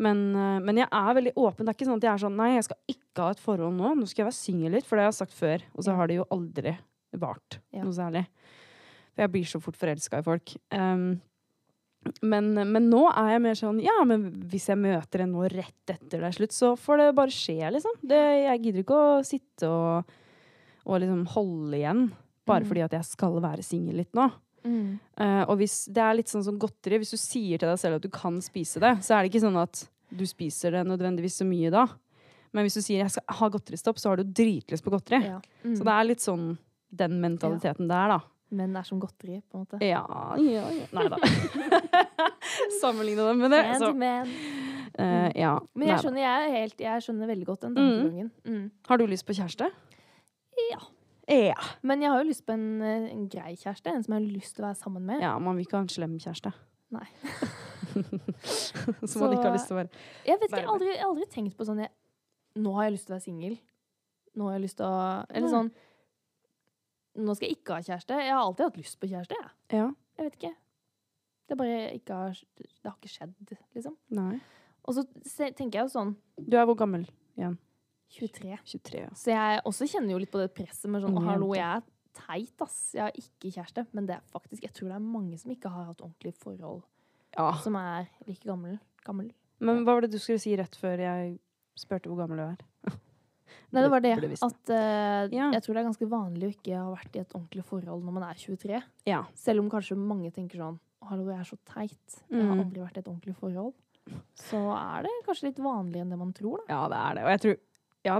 Men, eh, men jeg er veldig åpen. Det er ikke sånn at jeg er sånn Nei, jeg skal ikke ha et forhold nå. Nå skal jeg være singel litt, for det har jeg sagt før. Og så har det jo aldri vart Ja. noe særlig. For jeg blir så fort forelska i folk. Um, men, men nå er jeg mer sånn Ja, men hvis jeg møter en nå rett etter det er slutt, så får det bare skje, liksom. Det, jeg gidder ikke å sitte og, og liksom holde igjen bare Mhm. fordi at jeg skal være singel litt nå. Mm. Eh, og hvis det er litt sånn som godteri, hvis du sier til deg selv at du kan spise det, så er det ikke sånn at du spiser det nødvendigvis så mye da. Men hvis du sier jeg skal ha godteristopp, så har du dritlyst på godteri. Ja. Mm. Så det er litt sånn den mentaliteten der, da. Menn er som godteri, på en måte. Ja, ja, ja. Nei da. Sammenligne dem med det. Men, man. eh, ja. Men jeg skjønner, jeg, er helt, jeg skjønner veldig godt den Mm. Mm. Har du lyst på kjæreste? Ja. Ja. Men jeg har jo lyst på en, eh, en grei kjæreste. En som jeg har lyst til å være sammen med. ja. Man vil ikke ha en slem kjæreste. Nei. Som man ikke har lyst til å være. Jeg vet ikke, jeg har aldri, jeg har aldri tenkt på sånn jeg, Nå har jeg lyst til å være singel. Nå har jeg lyst til å Eller sånn Nå skal jeg ikke ha kjæreste. Jeg har alltid hatt lyst på kjæreste, jeg. Ja. Jeg vet ikke. Det bare ikke har Det har ikke skjedd, liksom. Nei. Og så tenker jeg jo sånn Du er hvor gammel? 23. 23. Ja. Så jeg også kjenner jo litt på det presset med sånn mm, Hallo, jeg er teit, ass. Jeg har ikke kjæreste. Men det er faktisk Jeg tror det er mange som ikke har hatt ordentlig forhold, ja. som er like gammel. gammel. Men hva var det du skulle si rett før jeg spurte hvor gammel du er? Nei, det var det. At uh, Ja. jeg tror det er ganske vanlig å ikke ha vært i et ordentlig forhold når man er 23. Ja. Selv om kanskje mange tenker sånn Hallo, jeg er så teit. Jeg har Mm. aldri vært i et ordentlig forhold. Så er det kanskje litt vanligere enn det man tror, da. Ja, det er det. Og jeg tror Ja,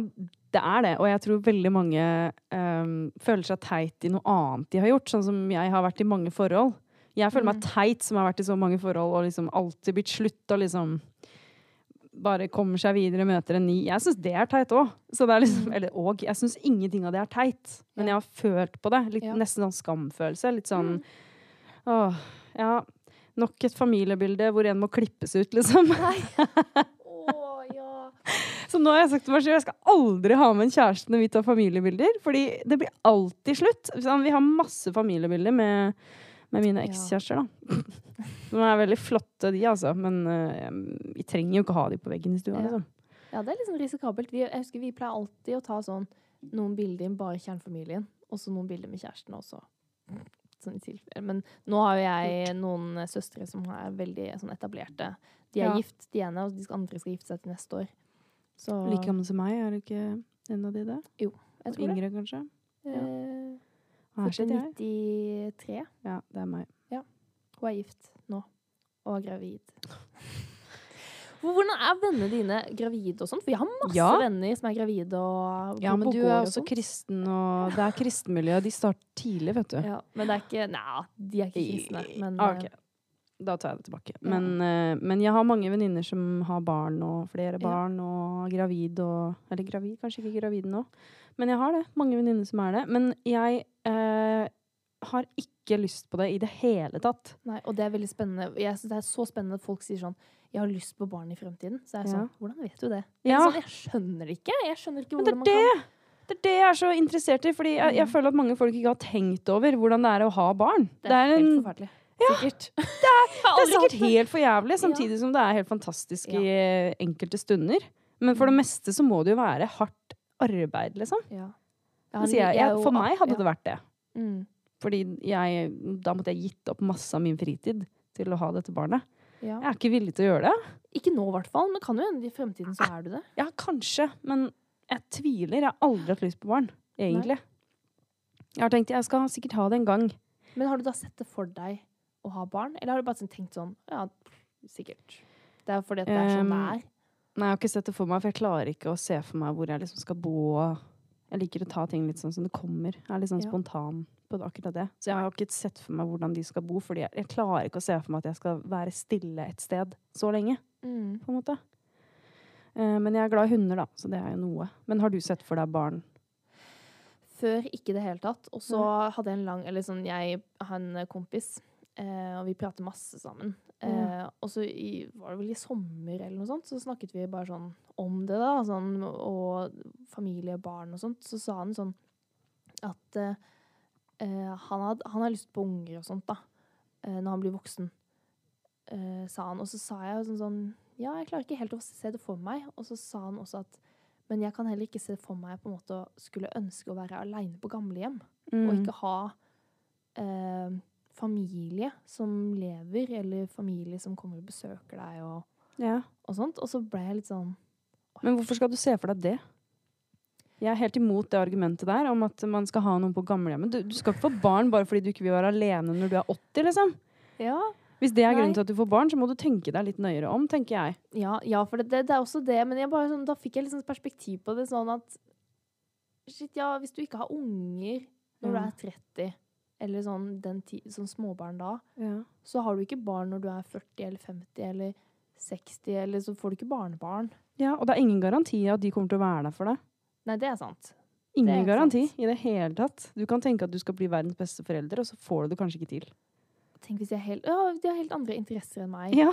det er det. Og jeg tror veldig mange um, føler seg teit i noe annet de har gjort. Sånn som jeg har vært i mange forhold. Jeg føler meg Mm. teit som har vært i så mange forhold og liksom alltid blitt slutt og liksom bare kommer seg videre, møter en ny. Jeg syns det er teit òg. Liksom, Mm. eller òg. Jeg syns ingenting av det er teit. Men jeg har følt på det. Litt, Ja. Nesten sånn skamfølelse. Litt sånn Mm. Åh, ja. Nok et familiebilde hvor en må klippes ut, liksom. Nei. Så nå har jeg sagt til meg selv jeg skal aldri ha med en kjæreste når vi tar familiebilder. Fordi det blir alltid slutt. Sånn, Vi har masse familiebilder med, med mine ekskjærester, da. De er veldig flotte, de, altså. Men uh, vi trenger jo ikke ha de på veggen i stua. Ja. Liksom. ja, det er sånn risikabelt. Vi, jeg husker vi pleier alltid å ta sånn noen bilder med bare kjernefamilien, og så noen bilder med kjæresten også. Sånn. Men nå har jo jeg noen søstre som er veldig sånn etablerte. De er Ja. gift, de ene, og de andre skal gifte seg til neste år. Så Like gammel som meg, er det ikke en av de det? jeg tror det. Yngre, kanskje? Eh, er Født jeg. 93. Ja, det er meg. Hun er gift nå. Og gravid. Hvordan er vennene dine gravide og sånn? For jeg har masse Ja. venner som er gravide og Ja, men du er også og kristen, og det er kristenmiljø. De starter tidlig, vet du. Ja, men det er ikke Nei, de er ikke kristne. Men Ah, eh, ok. Da tar jeg det tilbake. Ja. Men, eh, men jeg har mange venninner som har barn, og flere Ja. barn, og er gravid og Eller gravid, kanskje ikke gravid nå. Men jeg har det. Mange venninner som er det. Men jeg uh, har ikke lyst på det i det hele tatt. nei, og det er veldig spennende. Jeg synes det er så spennende at folk sier sånn Jeg har lyst på barn i fremtiden. Så er jeg Ja. sånn Hvordan vet du det? Ja. Sånn, jeg skjønner det ikke. Jeg skjønner ikke Men det hvordan er man det! Det er det jeg er så interessert i. Fordi jeg, jeg Mm. føler at mange folk ikke har tenkt over hvordan det er å ha barn. kan Det er, en, helt det, er, det er sikkert helt for jævlig, samtidig som det er helt fantastisk i enkelte stunder. Men for det Mm. meste så må det jo være hardt arbeid, liksom. Ja. Jeg, jeg, for meg hadde det vært det. Mm. Fordi jeg, da måtte jeg gitt opp masse av min fritid til å ha dette barnet. Ja. Jeg er ikke villig til å gjøre det. Ikke nå, i hvert fall. Men kan jo hende i fremtiden så er du det. Ja, kanskje, men jeg tviler. Jeg har aldri hatt lyst på barn, egentlig. Jeg har tenkt jeg skal sikkert ha det en gang. Men har du da sett det for deg å ha barn? Eller har du bare sånn tenkt sånn Ja, Sikkert. Det er fordi det er sånn det er. Nei, jeg har ikke sett det for meg, for jeg klarer ikke å se for meg hvor jeg liksom skal bo. Jeg liker å ta ting litt sånn som det kommer. Jeg er litt sånn Ja. spontan på akkurat det. Så jeg har ikke sett for meg hvordan de skal bo, fordi jeg, jeg klarer ikke å se for meg at jeg skal være stille et sted så lenge, Mm. på en måte. Eh, men jeg er glad i hunder, da, så det er jo noe. Men har du sett for deg barn? Før ikke i det hele tatt. Og så hadde jeg en lang Eller sånn, jeg har en kompis, og vi prater masse sammen. Eh, Ja. og så i, var det vel i sommer eller noe sånt, så snakket vi bare sånn om det, da. Sånn, og familie og barn og sånt. Så sa han sånn at eh, eh, han, had, han har lyst på unger og sånt, da. Eh, når han blir voksen. Eh, sa han. Og så sa jeg jo sånn sånn Ja, jeg klarer ikke helt å se det for meg. Og så sa han også at men jeg kan heller ikke se for meg på en måte å skulle ønske å være aleine på gamlehjem. Mm. Og ikke ha eh, familie som lever, eller familie som kommer og besøker deg og, Ja. og sånt. Og så ble jeg litt sånn Men hvorfor skal du se for deg det? Jeg er helt imot det argumentet der om at man skal ha noen på gamlehjemmet. Du, du skal ikke få barn bare fordi du ikke vil være alene når du er 80, liksom. Ja, Hvis det er Nei. grunnen til at du får barn, så må du tenke deg litt nøyere om, tenker jeg. ja, ja for det, det, det er også det. Men bare, sånn, da fikk jeg sånn perspektiv på det. Sånn at shit, ja, hvis du ikke har unger når du er 30, eller sånn, den ti, sånn småbarn da, Ja. så har du ikke barn når du er 40 eller 50 eller 60, eller så får du ikke barnebarn. Ja, og det er ingen garanti at de kommer til å være der for deg. Nei, det er sant. Ingen er garanti sant. i det hele tatt. Du kan tenke at du skal bli verdens beste forelder, og så får du det kanskje ikke til. Tenk hvis de helt, ja, de har helt andre interesser enn meg. Ja.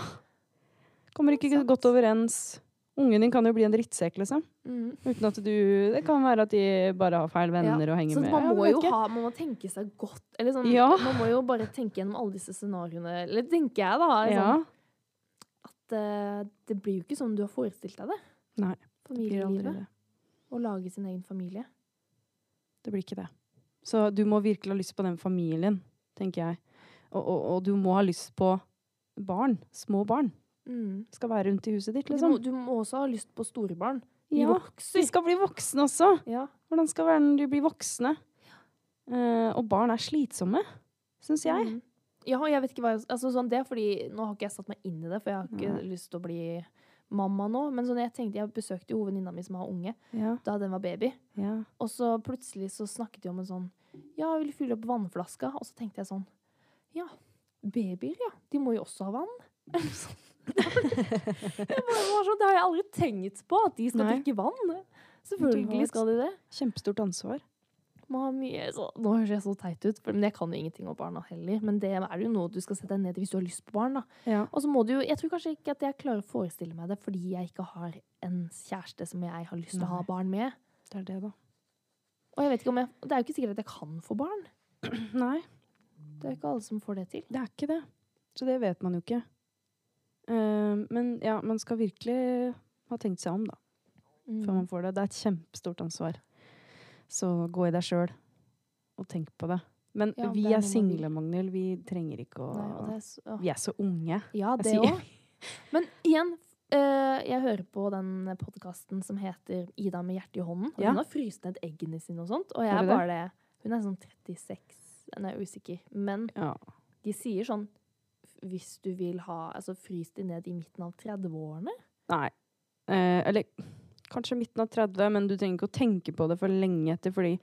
Kommer ikke godt overens. Ungen din kan jo bli en drittsekk, liksom. Mm. Uten at du Det kan være at de bare har feil venner og henger Så med. man må jo ha, man må tenke seg godt eller sånn, Ja. Man må jo bare tenke gjennom alle disse scenarioene. Eller tenker jeg, da. Ja. Sånn, at uh, det blir jo ikke sånn du har forestilt deg det. Nei, Familielivet. Å lage sin egen familie. Det blir ikke det. Så du må virkelig ha lyst på den familien, tenker jeg. Og, og, og du må ha lyst på barn. Små barn. Mm. Skal være rundt i huset ditt, Du, liksom. må, du må også ha lyst på store barn. De Ja, vokser. de skal bli voksne også. Ja. Hvordan skal det være når de blir voksne? Uh, og barn er slitsomme, syns jeg. Mm. Ja, jeg vet ikke hva altså sånn, Det er fordi Nå har ikke jeg satt meg inn i det, for jeg har ikke Nei. lyst til å bli mamma nå. Men sånn, jeg tenkte, jeg besøkte jo venninna mi som har unge Ja, da den var baby. ja. Og så plutselig så snakket de om en sånn Ja, jeg vil fylle opp vannflaska. Og så tenkte jeg sånn Ja, babyer, ja. De må jo også ha vann. Eller sånn. sånn, det har jeg aldri tenkt på, at de skal Nei. drikke vann. Selvfølgelig skal de det. Kjempestort ansvar. Mye, så, nå høres jeg så teit ut, men jeg kan jo ingenting om barna heller. Men det er jo noe du skal sette deg ned i hvis du har lyst på barn. Ja. Og så må du jo, Jeg tror kanskje ikke at jeg klarer å forestille meg det fordi jeg ikke har en kjæreste som jeg har lyst til å ha barn med. Det er det, da. Og jeg vet ikke om jeg, det er jo ikke sikkert at jeg kan få barn. Nei, Det er jo ikke alle som får det til. det er ikke det. Så det vet man jo ikke. Eh, men ja, man skal virkelig ha tenkt seg om, da. Før Mm. man får det. Det er et kjempestort ansvar. Så gå i deg sjøl og tenk på det. Men Ja, vi er er single, Magnhild. Vi trenger ikke å Nei, er så, å Vi er så unge. Ja, det òg. Men igjen, eh, jeg hører på den podkasten som heter Ida med hjertet i hånden. Og Ja. hun har fryst ned eggene sine og sånt. Og jeg er bare det. Hun er sånn 36, nei, jeg er usikker. Men Ja. de sier sånn hvis du vil ha Altså frys de ned i midten av 30-årene. Nei. Eh, eller kanskje midten av 30, men du trenger ikke å tenke på det for lenge etter, fordi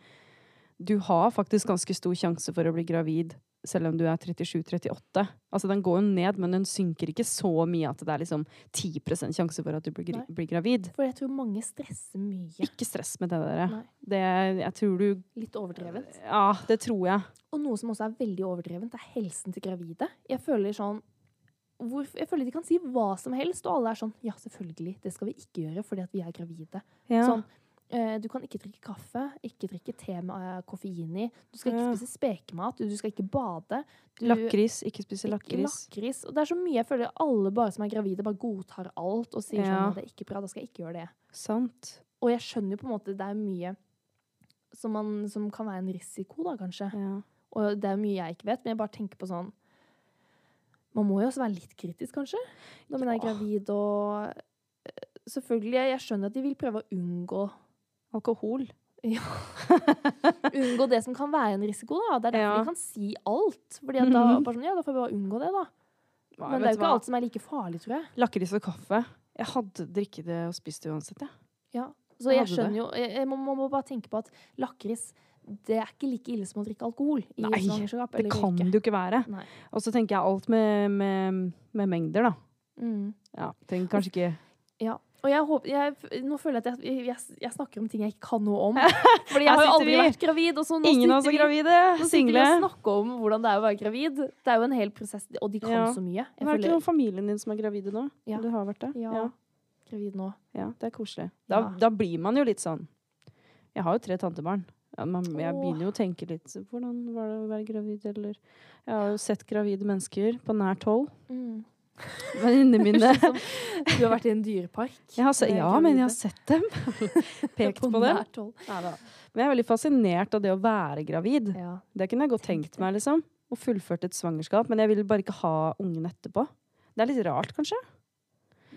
du har faktisk ganske stor sjanse for å bli gravid selv om du er 37-38. Altså den går jo ned, men den synker ikke så mye at det er liksom 10% sjanse for at du blir, blir gravid. For jeg tror mange stresser mye. Ikke stress med det der. Det, jeg tror du litt overdrevent. Ja, det tror jeg. Og noe som også er veldig overdrevent, er helsen til gravide. Jeg føler sånn hvor, jeg føler de kan si hva som helst, og alle er sånn Ja, selvfølgelig, det skal vi ikke gjøre fordi at vi er gravide. Ja. Sånn, du kan ikke drikke kaffe, ikke drikke te med eh, koffein i. Du skal ikke spise spekemat, du, skal ikke bade. Du, Lakris. Ikke spise lakris. lakris. Og det er så mye jeg føler alle bare som er gravide, bare godtar alt og sier sånn at det er ikke bra, da skal jeg ikke gjøre det. Sant. Og jeg skjønner jo på en måte det er mye som, man, som kan være en risiko, da, kanskje. Ja. Og det er mye jeg ikke vet, men jeg bare tenker på sånn Man må jo også være litt kritisk, kanskje, når man er gravid og eh, Selvfølgelig, jeg skjønner at de vil prøve å unngå Alkohol. Unngå det som kan være en risiko, da. Det er derfor Ja. vi kan si alt. Fordi at da, Mhm. bare sånn, ja, da får vi bare unngå det, da. Hva- Men det er jo ikke hva? alt som er like farlig, tror jeg. Lakris og kaffe. Jeg hadde drikket det og spist det uansett, jeg. Ja. Så Jeg jeg skjønner jo jeg, jeg må, må, må bare tenke på at lakris det er ikke like ille som å drikke alkohol i Nei. Det kan det jo ikke være. Og så tenker jeg alt med, med, med mengder, da. Mm. Ja, tenk kanskje ikke Ja. Og jeg håper, jeg, nå føler jeg at jeg, jeg, jeg snakker om ting jeg ikke kan noe om. Fordi jeg har jo aldri vi. vært gravid. Og så nå Ingen sitter er vi- gravide. Nå sitter vi og snakker om hvordan det er å være gravid. Det er jo en hel prosess, og de kan Ja. så mye. Jeg Men er det ikke noen familien din som er gravide nå? Ja. Eller har vært det? ja, ja. gravid nå. Ja, det er koselig. Da, da blir man jo litt sånn Jeg har jo tre tantebarn. Man, jeg begynner jo å tenke litt Hvordan var det å være gravid, eller Jeg har jo sett gravide mennesker på nært hold. Mm. Venninnene mine. Som Du har vært i en dyrepark. Jeg har ja, men jeg har sett dem. Pekt på, dem. Men jeg er veldig fascinert av det å være gravid. Ja. Det kunne jeg godt tenkt meg, liksom. Og fullført et svangerskap. Men jeg vil bare ikke ha ungen etterpå. Det er litt rart, kanskje.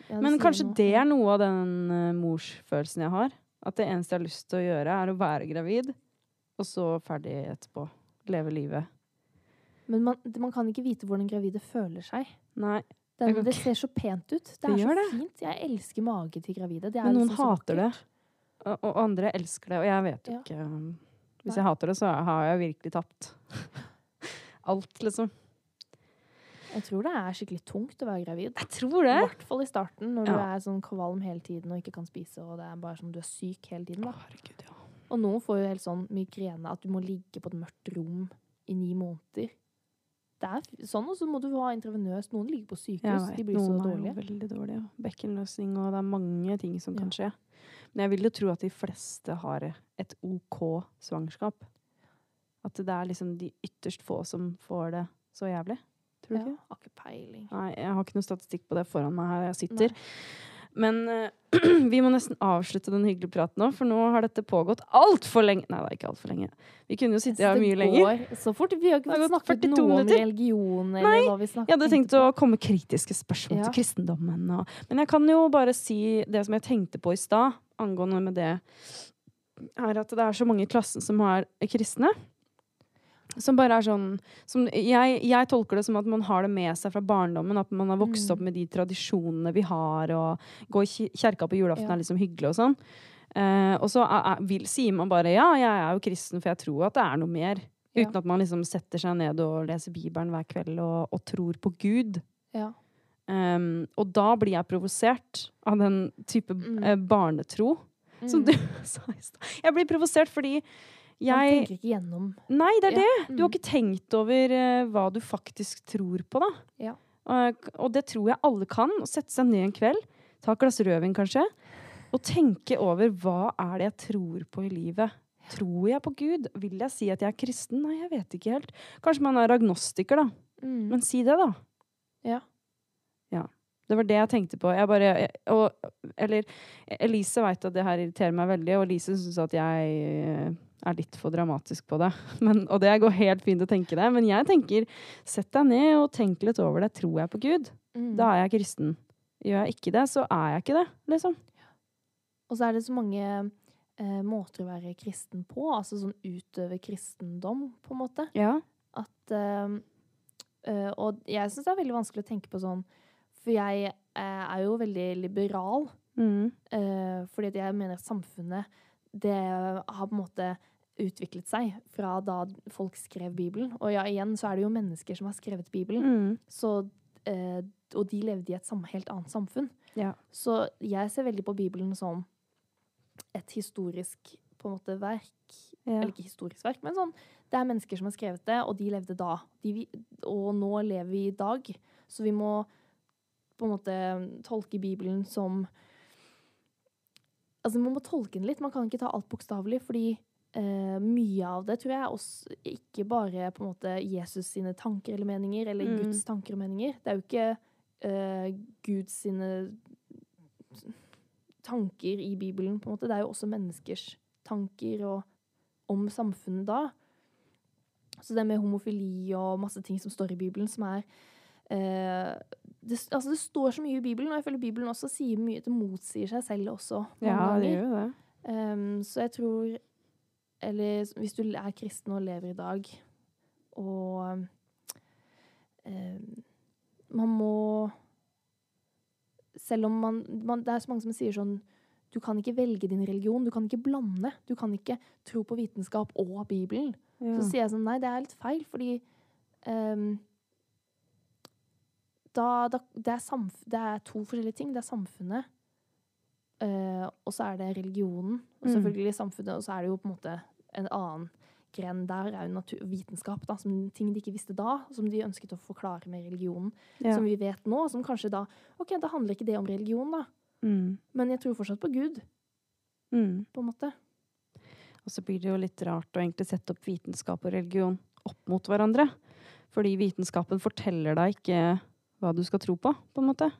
Ja, Men kanskje det er noe av den eh, morsfølelsen jeg har. At det eneste jeg har lyst til å gjøre, er å være gravid, og så ferdig etterpå. Leve livet. Men man, man kan ikke vite hvordan gravide føler seg. Nei. Den, det ser så pent ut. Det Det er så det. fint. Jeg elsker mage til gravide. Det er Men noen liksom hater det. Og, og andre elsker det, og jeg vet jo Ja. ikke um, Hvis Nei. jeg hater det, så har jeg virkelig tapt. Alt, liksom. Jeg tror det er skikkelig tungt å være gravid. Jeg tror I hvert fall i starten, når du er sånn kvalm hele tiden og ikke kan spise, og det er bare som du er syk hele tiden. Herregud, ja. Og noen får jo helt sånn migrene at du må ligge på et mørkt rom i ni måneder. Det er sånn, og så må du ha intravenøst. Noen ligger på sykehus. vet, De blir så er dårlige. jo veldig dårlige. Bekkenløsning, og det er mange ting som kan skje. Men jeg vil jo tro at de fleste har et OK svangerskap. At det er liksom de ytterst få som får det så jævlig. Tror du Ja, ikke? har ikke peiling. Nei, jeg har ikke noe statistikk på det foran meg her jeg sitter. Nei. Men uh, vi må nesten avslutte den hyggelige praten nå, for nå har dette pågått altfor lenge. Nei, det er ikke altfor lenge. Vi kunne jo sitte her mye lenger. Så fort. Vi har ikke snakket 42 noe om minutter. religion, eller Nei, Jeg hadde tenkt på. å komme kritiske spørsmål Ja. til kristendommen. Og, men jeg kan jo bare si det som jeg tenkte på i stad, angående med det, er at det er så mange i klassen som er kristne. Som bare er sånn som jeg, jeg tolker det som at man har det med seg fra barndommen. At man har vokst Mm. opp med de tradisjonene vi har, og gå i kjerka på julaften Ja. er liksom hyggelig og sånn. Uh, og så er, vil, sier man bare ja, jeg er jo kristen, for jeg tror at det er noe mer. Ja. Uten at man liksom setter seg ned og leser Bibelen hver kveld og, og tror på Gud. Ja. Um, og da blir jeg provosert av den type Mm. eh, barnetro som Mm. du sa i stad. Jeg blir provosert fordi Man jeg tenker ikke gjennom Nei, det er Ja. det! Du har Mm. ikke tenkt over uh, hva du faktisk tror på, da. Ja. Og, og det tror jeg alle kan. Å sette seg ned en kveld, ta et glass rødvin kanskje, og tenke over hva er det jeg tror på i livet. Tror jeg på Gud? Vil jeg si at jeg er kristen? Nei, jeg vet ikke helt. Kanskje man er agnostiker, da. Mm. Men si det, da. Ja. Ja. Det var det jeg tenkte på. Jeg bare, jeg, og, eller Elise veit at det her irriterer meg veldig, og Elise syns at jeg eh, er litt for dramatisk på det. Men, og det går helt fint å tenke det, men jeg tenker sett deg ned og tenk litt over det. Tror jeg på Gud? Mm. Da er jeg kristen. Gjør jeg ikke det, så er jeg ikke det, liksom. Og så er det så mange eh, måter å være kristen på, altså sånn utøve kristendom, på en måte. Ja. At eh, eh, Og jeg syns det er veldig vanskelig å tenke på sånn, for jeg eh, er jo veldig liberal. Mm. eh, fordi jeg mener at samfunnet det har på en måte utviklet seg fra da folk skrev Bibelen. Og ja, igjen så er det jo mennesker som har skrevet Bibelen. Mm. Så, eh, og de levde i et helt annet samfunn. Ja. Så jeg ser veldig på Bibelen som et historisk på en måte verk. Ja. Eller ikke historisk verk, men sånn Det er mennesker som har skrevet det, og de levde da. De, og nå lever vi i dag. Så vi må på en måte tolke Bibelen som Altså, man må tolke den litt. Man kan ikke ta alt bokstavelig, fordi eh, mye av det tror jeg også ikke bare på en måte Jesus sine tanker eller meninger, eller Mm. Guds tanker og meninger. Det er jo ikke eh, Guds sine tanker i Bibelen, på en måte. Det er jo også menneskers tanker og, om samfunnet da. Så det med homofili og masse ting som står i Bibelen, som er eh, det, altså det står så mye i Bibelen, og jeg føler Bibelen også sier mye Det motsier seg selv også. ja, det gjør det. Um, så jeg tror Eller hvis du er kristen og lever i dag, og um, man må Selv om man, man Det er så mange som sier sånn Du kan ikke velge din religion. Du kan ikke blande. Du kan ikke tro på vitenskap og Bibelen. Ja. Så sier jeg sånn Nei, det er litt feil, fordi ehm, da, da, det, er samf det er to forskjellige ting. Det er samfunnet, eh, og så er det religionen. Og Mm. selvfølgelig samfunnet, og så er det jo på en måte en annen gren der, er jo natur vitenskap. Da, som ting de ikke visste da, som de ønsket å forklare med religionen. Ja. Som vi vet nå, som kanskje da OK, da handler ikke det om religion, da. Mm. Men jeg tror fortsatt på Gud, Mm. på en måte. Og så blir det jo litt rart å egentlig sette opp vitenskap og religion opp mot hverandre. Fordi vitenskapen forteller deg ikke hva du skal tro på, på en måte.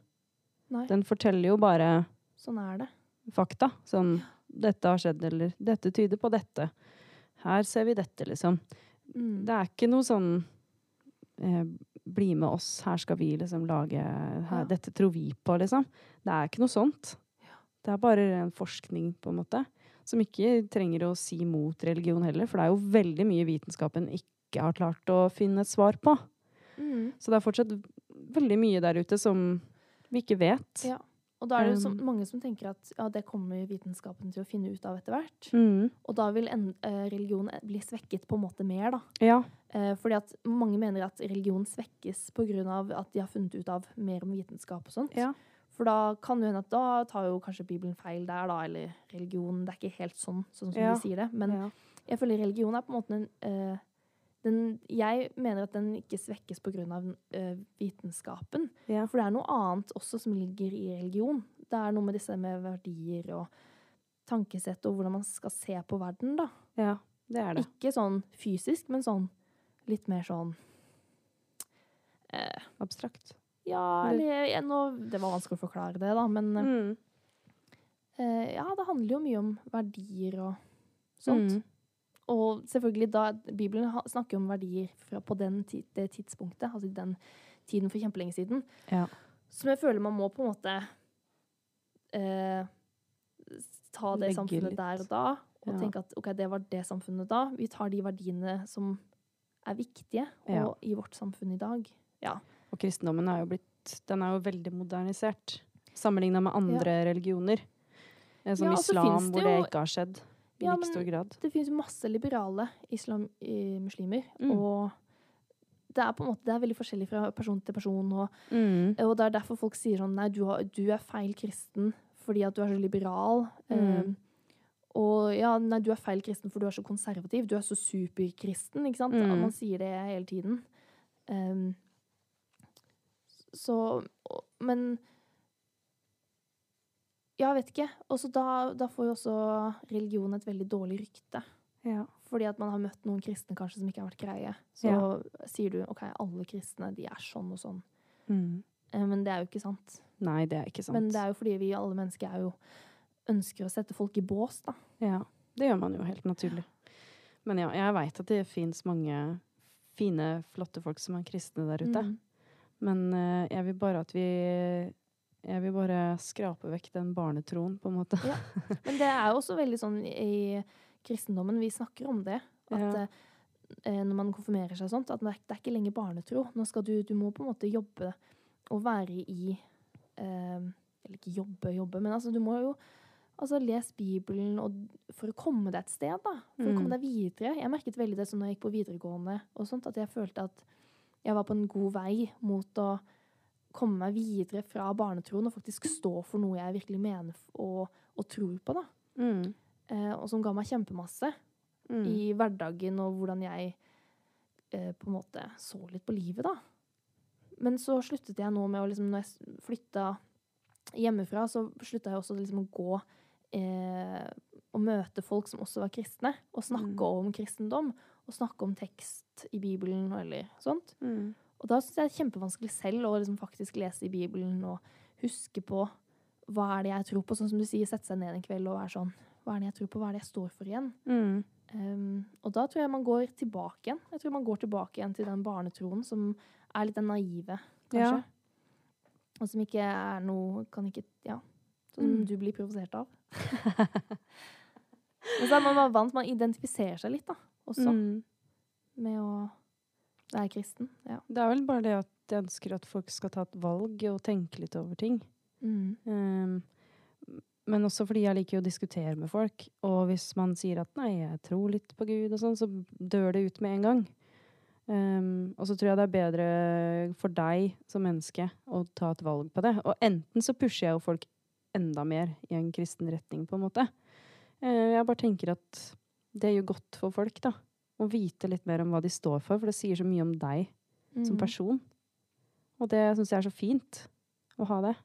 Nei, Den forteller jo bare sånn er det. fakta. Sånn 'Dette har skjedd', eller 'Dette tyder på dette'. Her ser vi dette, liksom. Mm. Det er ikke noe sånn eh, 'Bli med oss, her skal vi liksom lage her, Ja. Dette tror vi på', liksom. Det er ikke noe sånt. Det er bare ren forskning, på en måte. Som ikke trenger å si mot religion heller, for det er jo veldig mye vitenskapen ikke har klart å finne et svar på. Mm. Så det er fortsatt veldig mye der ute som vi ikke vet. Ja. Og da er det så, Um. mange som tenker at ja, det kommer vitenskapen til å finne ut av etter hvert. Mm. Og da vil en, eh, religion bli svekket på en måte mer, da. Ja. Eh, fordi at mange mener at religion svekkes pga. at de har funnet ut av mer om vitenskap og sånt. Ja. For da kan det hende at da tar jo kanskje Bibelen feil der, da, eller religion. Det er ikke helt sånn, sånn som Ja. de sier det. Men jeg føler religion er på en måte en eh, den, Jeg mener at den ikke svekkes pga. Uh, vitenskapen. Ja. For det er noe annet også som ligger i religion. Det er noe med disse med verdier og tankesett og hvordan man skal se på verden, da. ja, det er det. Ikke sånn fysisk, men sånn litt mer sånn eh, Abstrakt. Ja, Eller- ja, nå, Det var vanskelig å forklare det, da, men Mm. eh, ja, det handler jo mye om verdier og sånt. Mm. Og selvfølgelig, da Bibelen snakker jo om verdier fra, på den, det tidspunktet, altså den tiden for kjempelenge siden, Ja. som jeg føler man må på en måte eh, ta det Legge samfunnet litt. der og da, og Ja. tenke at ok, det var det samfunnet da. Vi tar de verdiene som er viktige og, Ja. i vårt samfunn i dag. Ja. Og kristendommen er jo blitt Den er jo veldig modernisert sammenligna med andre religioner. Eh, Som Ja, islam, finnes det hvor det ikke har skjedd Ja, like stor grad. Det finnes masse liberale islam, muslimer, Mm. og det er på en måte det er veldig forskjellig fra person til person. Og, Mm. og det er derfor folk sier sånn Nei, du, har, du er feil kristen fordi at du er så liberal. Mm. Eh, og ja, nei, du er feil kristen for du er så konservativ. Du er så superkristen, ikke sant? Mm. Man sier det hele tiden. Um, så Men Ja, vet ikke. Og så da, da får jo også religion et veldig dårlig rykte. Ja. Fordi at man har møtt noen kristne kanskje som ikke har vært greie. Så sier du OK, alle kristne de er sånn og sånn. Mm. Eh, Men det er jo ikke sant. Nei, det er ikke sant. Men det er jo fordi vi alle mennesker er jo ønsker å sette folk i bås, da. Ja, det gjør man jo helt naturlig. Men ja, jeg veit at det fins mange fine, flotte folk som er kristne der ute. Mm. Men eh, jeg vil bare at vi Jeg vil bare skrape vekk den barnetroen, på en måte. Men det er også veldig sånn i kristendommen, vi snakker om det. At Ja. eh, når man konfirmerer seg sånt, at det er, ikke lenger barnetro. Nå skal du, du må på en måte jobbe og være i eh, Eller ikke jobbe, jobbe, men altså du må jo altså lese Bibelen og, for å komme deg et sted, da. For å Mm. komme deg videre. Jeg merket veldig det sånn når jeg gikk på videregående og sånt, at jeg følte at jeg var på en god vei mot å komme meg videre fra barnetroen og faktisk stå for noe jeg virkelig mener og, og tror på, da. Mm. Eh, og som ga meg kjempemasse Mm. i hverdagen og hvordan jeg eh, på en måte så litt på livet, da. Men så sluttet jeg nå med å liksom Når jeg flytta hjemmefra, så slutta jeg også liksom å gå eh, og møte folk som også var kristne, og snakke Mm. om kristendom. Og snakke om tekst i Bibelen eller sånt. Mm. Og da syns jeg det er kjempevanskelig selv å liksom faktisk lese i Bibelen og huske på hva er det jeg tror på. Sånn som du sier, sette seg ned en kveld og være sånn Hva er det jeg tror på? Hva er det jeg står for igjen? Mm. Um, og da tror jeg man går tilbake igjen. Jeg tror man går tilbake igjen til den barnetroen som er litt den naive, kanskje. Ja. Og som ikke er noe Kan ikke Ja. Som Mm. du blir provosert av. Men så er man vant, man identifiserer seg litt, da, også, Mm. med å være kristen. Ja. Det er vel bare det at jeg ønsker at folk skal ta et valg og tenke litt over ting. Mm. Um, men også fordi jeg liker å diskutere med folk. Og hvis man sier at 'nei, jeg tror litt på Gud', og sånn, så dør det ut med en gang. Um, og så tror jeg det er bedre for deg som menneske å ta et valg på det. Og enten så pusher jeg jo folk enda mer i en kristen retning, på en måte. Uh, jeg bare tenker at det gjør godt for folk, da. Å vite litt mer om hva de står for, for det sier så mye om deg som Mm. person. Og det syns jeg er så fint å ha det.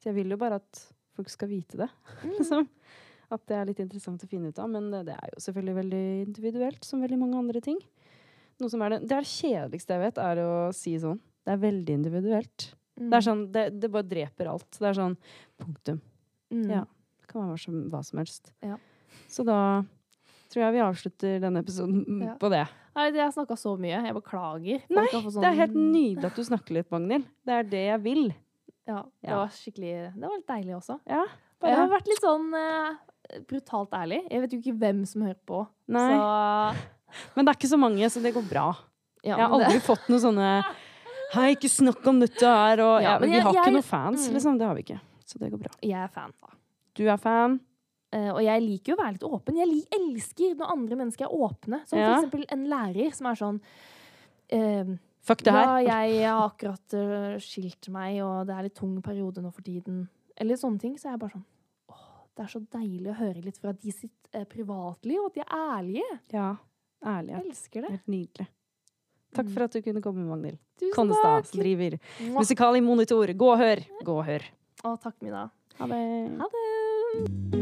Så jeg vil jo bare at folk skal vite det. Mm. Liksom. At det er litt interessant å finne ut av. Men det, er jo selvfølgelig veldig individuelt, som veldig mange andre ting. Som er det, det er det kjedeligste jeg vet, er å si sånn. Det er veldig individuelt. Mm. Det er sånn, det, det bare dreper alt. Det er sånn punktum. Mm. Ja. Det kan være hva som, hva som helst. Ja. Så da tror jeg vi avslutter denne episoden Ja. på det. Nei, jeg har snakka så mye. Jeg beklager. Nei, sånn... Det er helt sånn- nydelig at du snakker litt, Magnhild. Det er det jeg vil. Ja, det Ja. var skikkelig Det var litt deilig også. Ja, Jeg har vært litt sånn uh, brutalt ærlig. Jeg vet jo ikke hvem som hører på. Nei. Så Men det er ikke så mange, så det går bra. ja, Jeg har aldri det- fått noe sånne Hei, ikke snakk om dette her, og Ja, Vi jeg- har ikke jeg- noen fans, mm. liksom. Det har vi ikke. Så det går bra. Jeg er fan, da. Du er fan. Eh, og jeg liker jo å være litt åpen. Jeg elsker når andre mennesker er åpne. Som Ja. for eksempel en lærer som er sånn eh, Fuck det Ja, her. jeg har akkurat uh, skilt meg, og det er litt tung periode nå for tiden. Eller sånne ting. Så er jeg bare sånn Åh, det er så deilig å høre litt fra de sitt eh, privatliv, og at de er ærlige. Ja. ærlige Jeg elsker det. Helt nydelig. Takk Mm. for at du kunne komme, Magnhild. Konstad, som driver Musikal i monitor. Gå og hør! Gå og hør. Å, takk, Mina. Ha det. Ha det.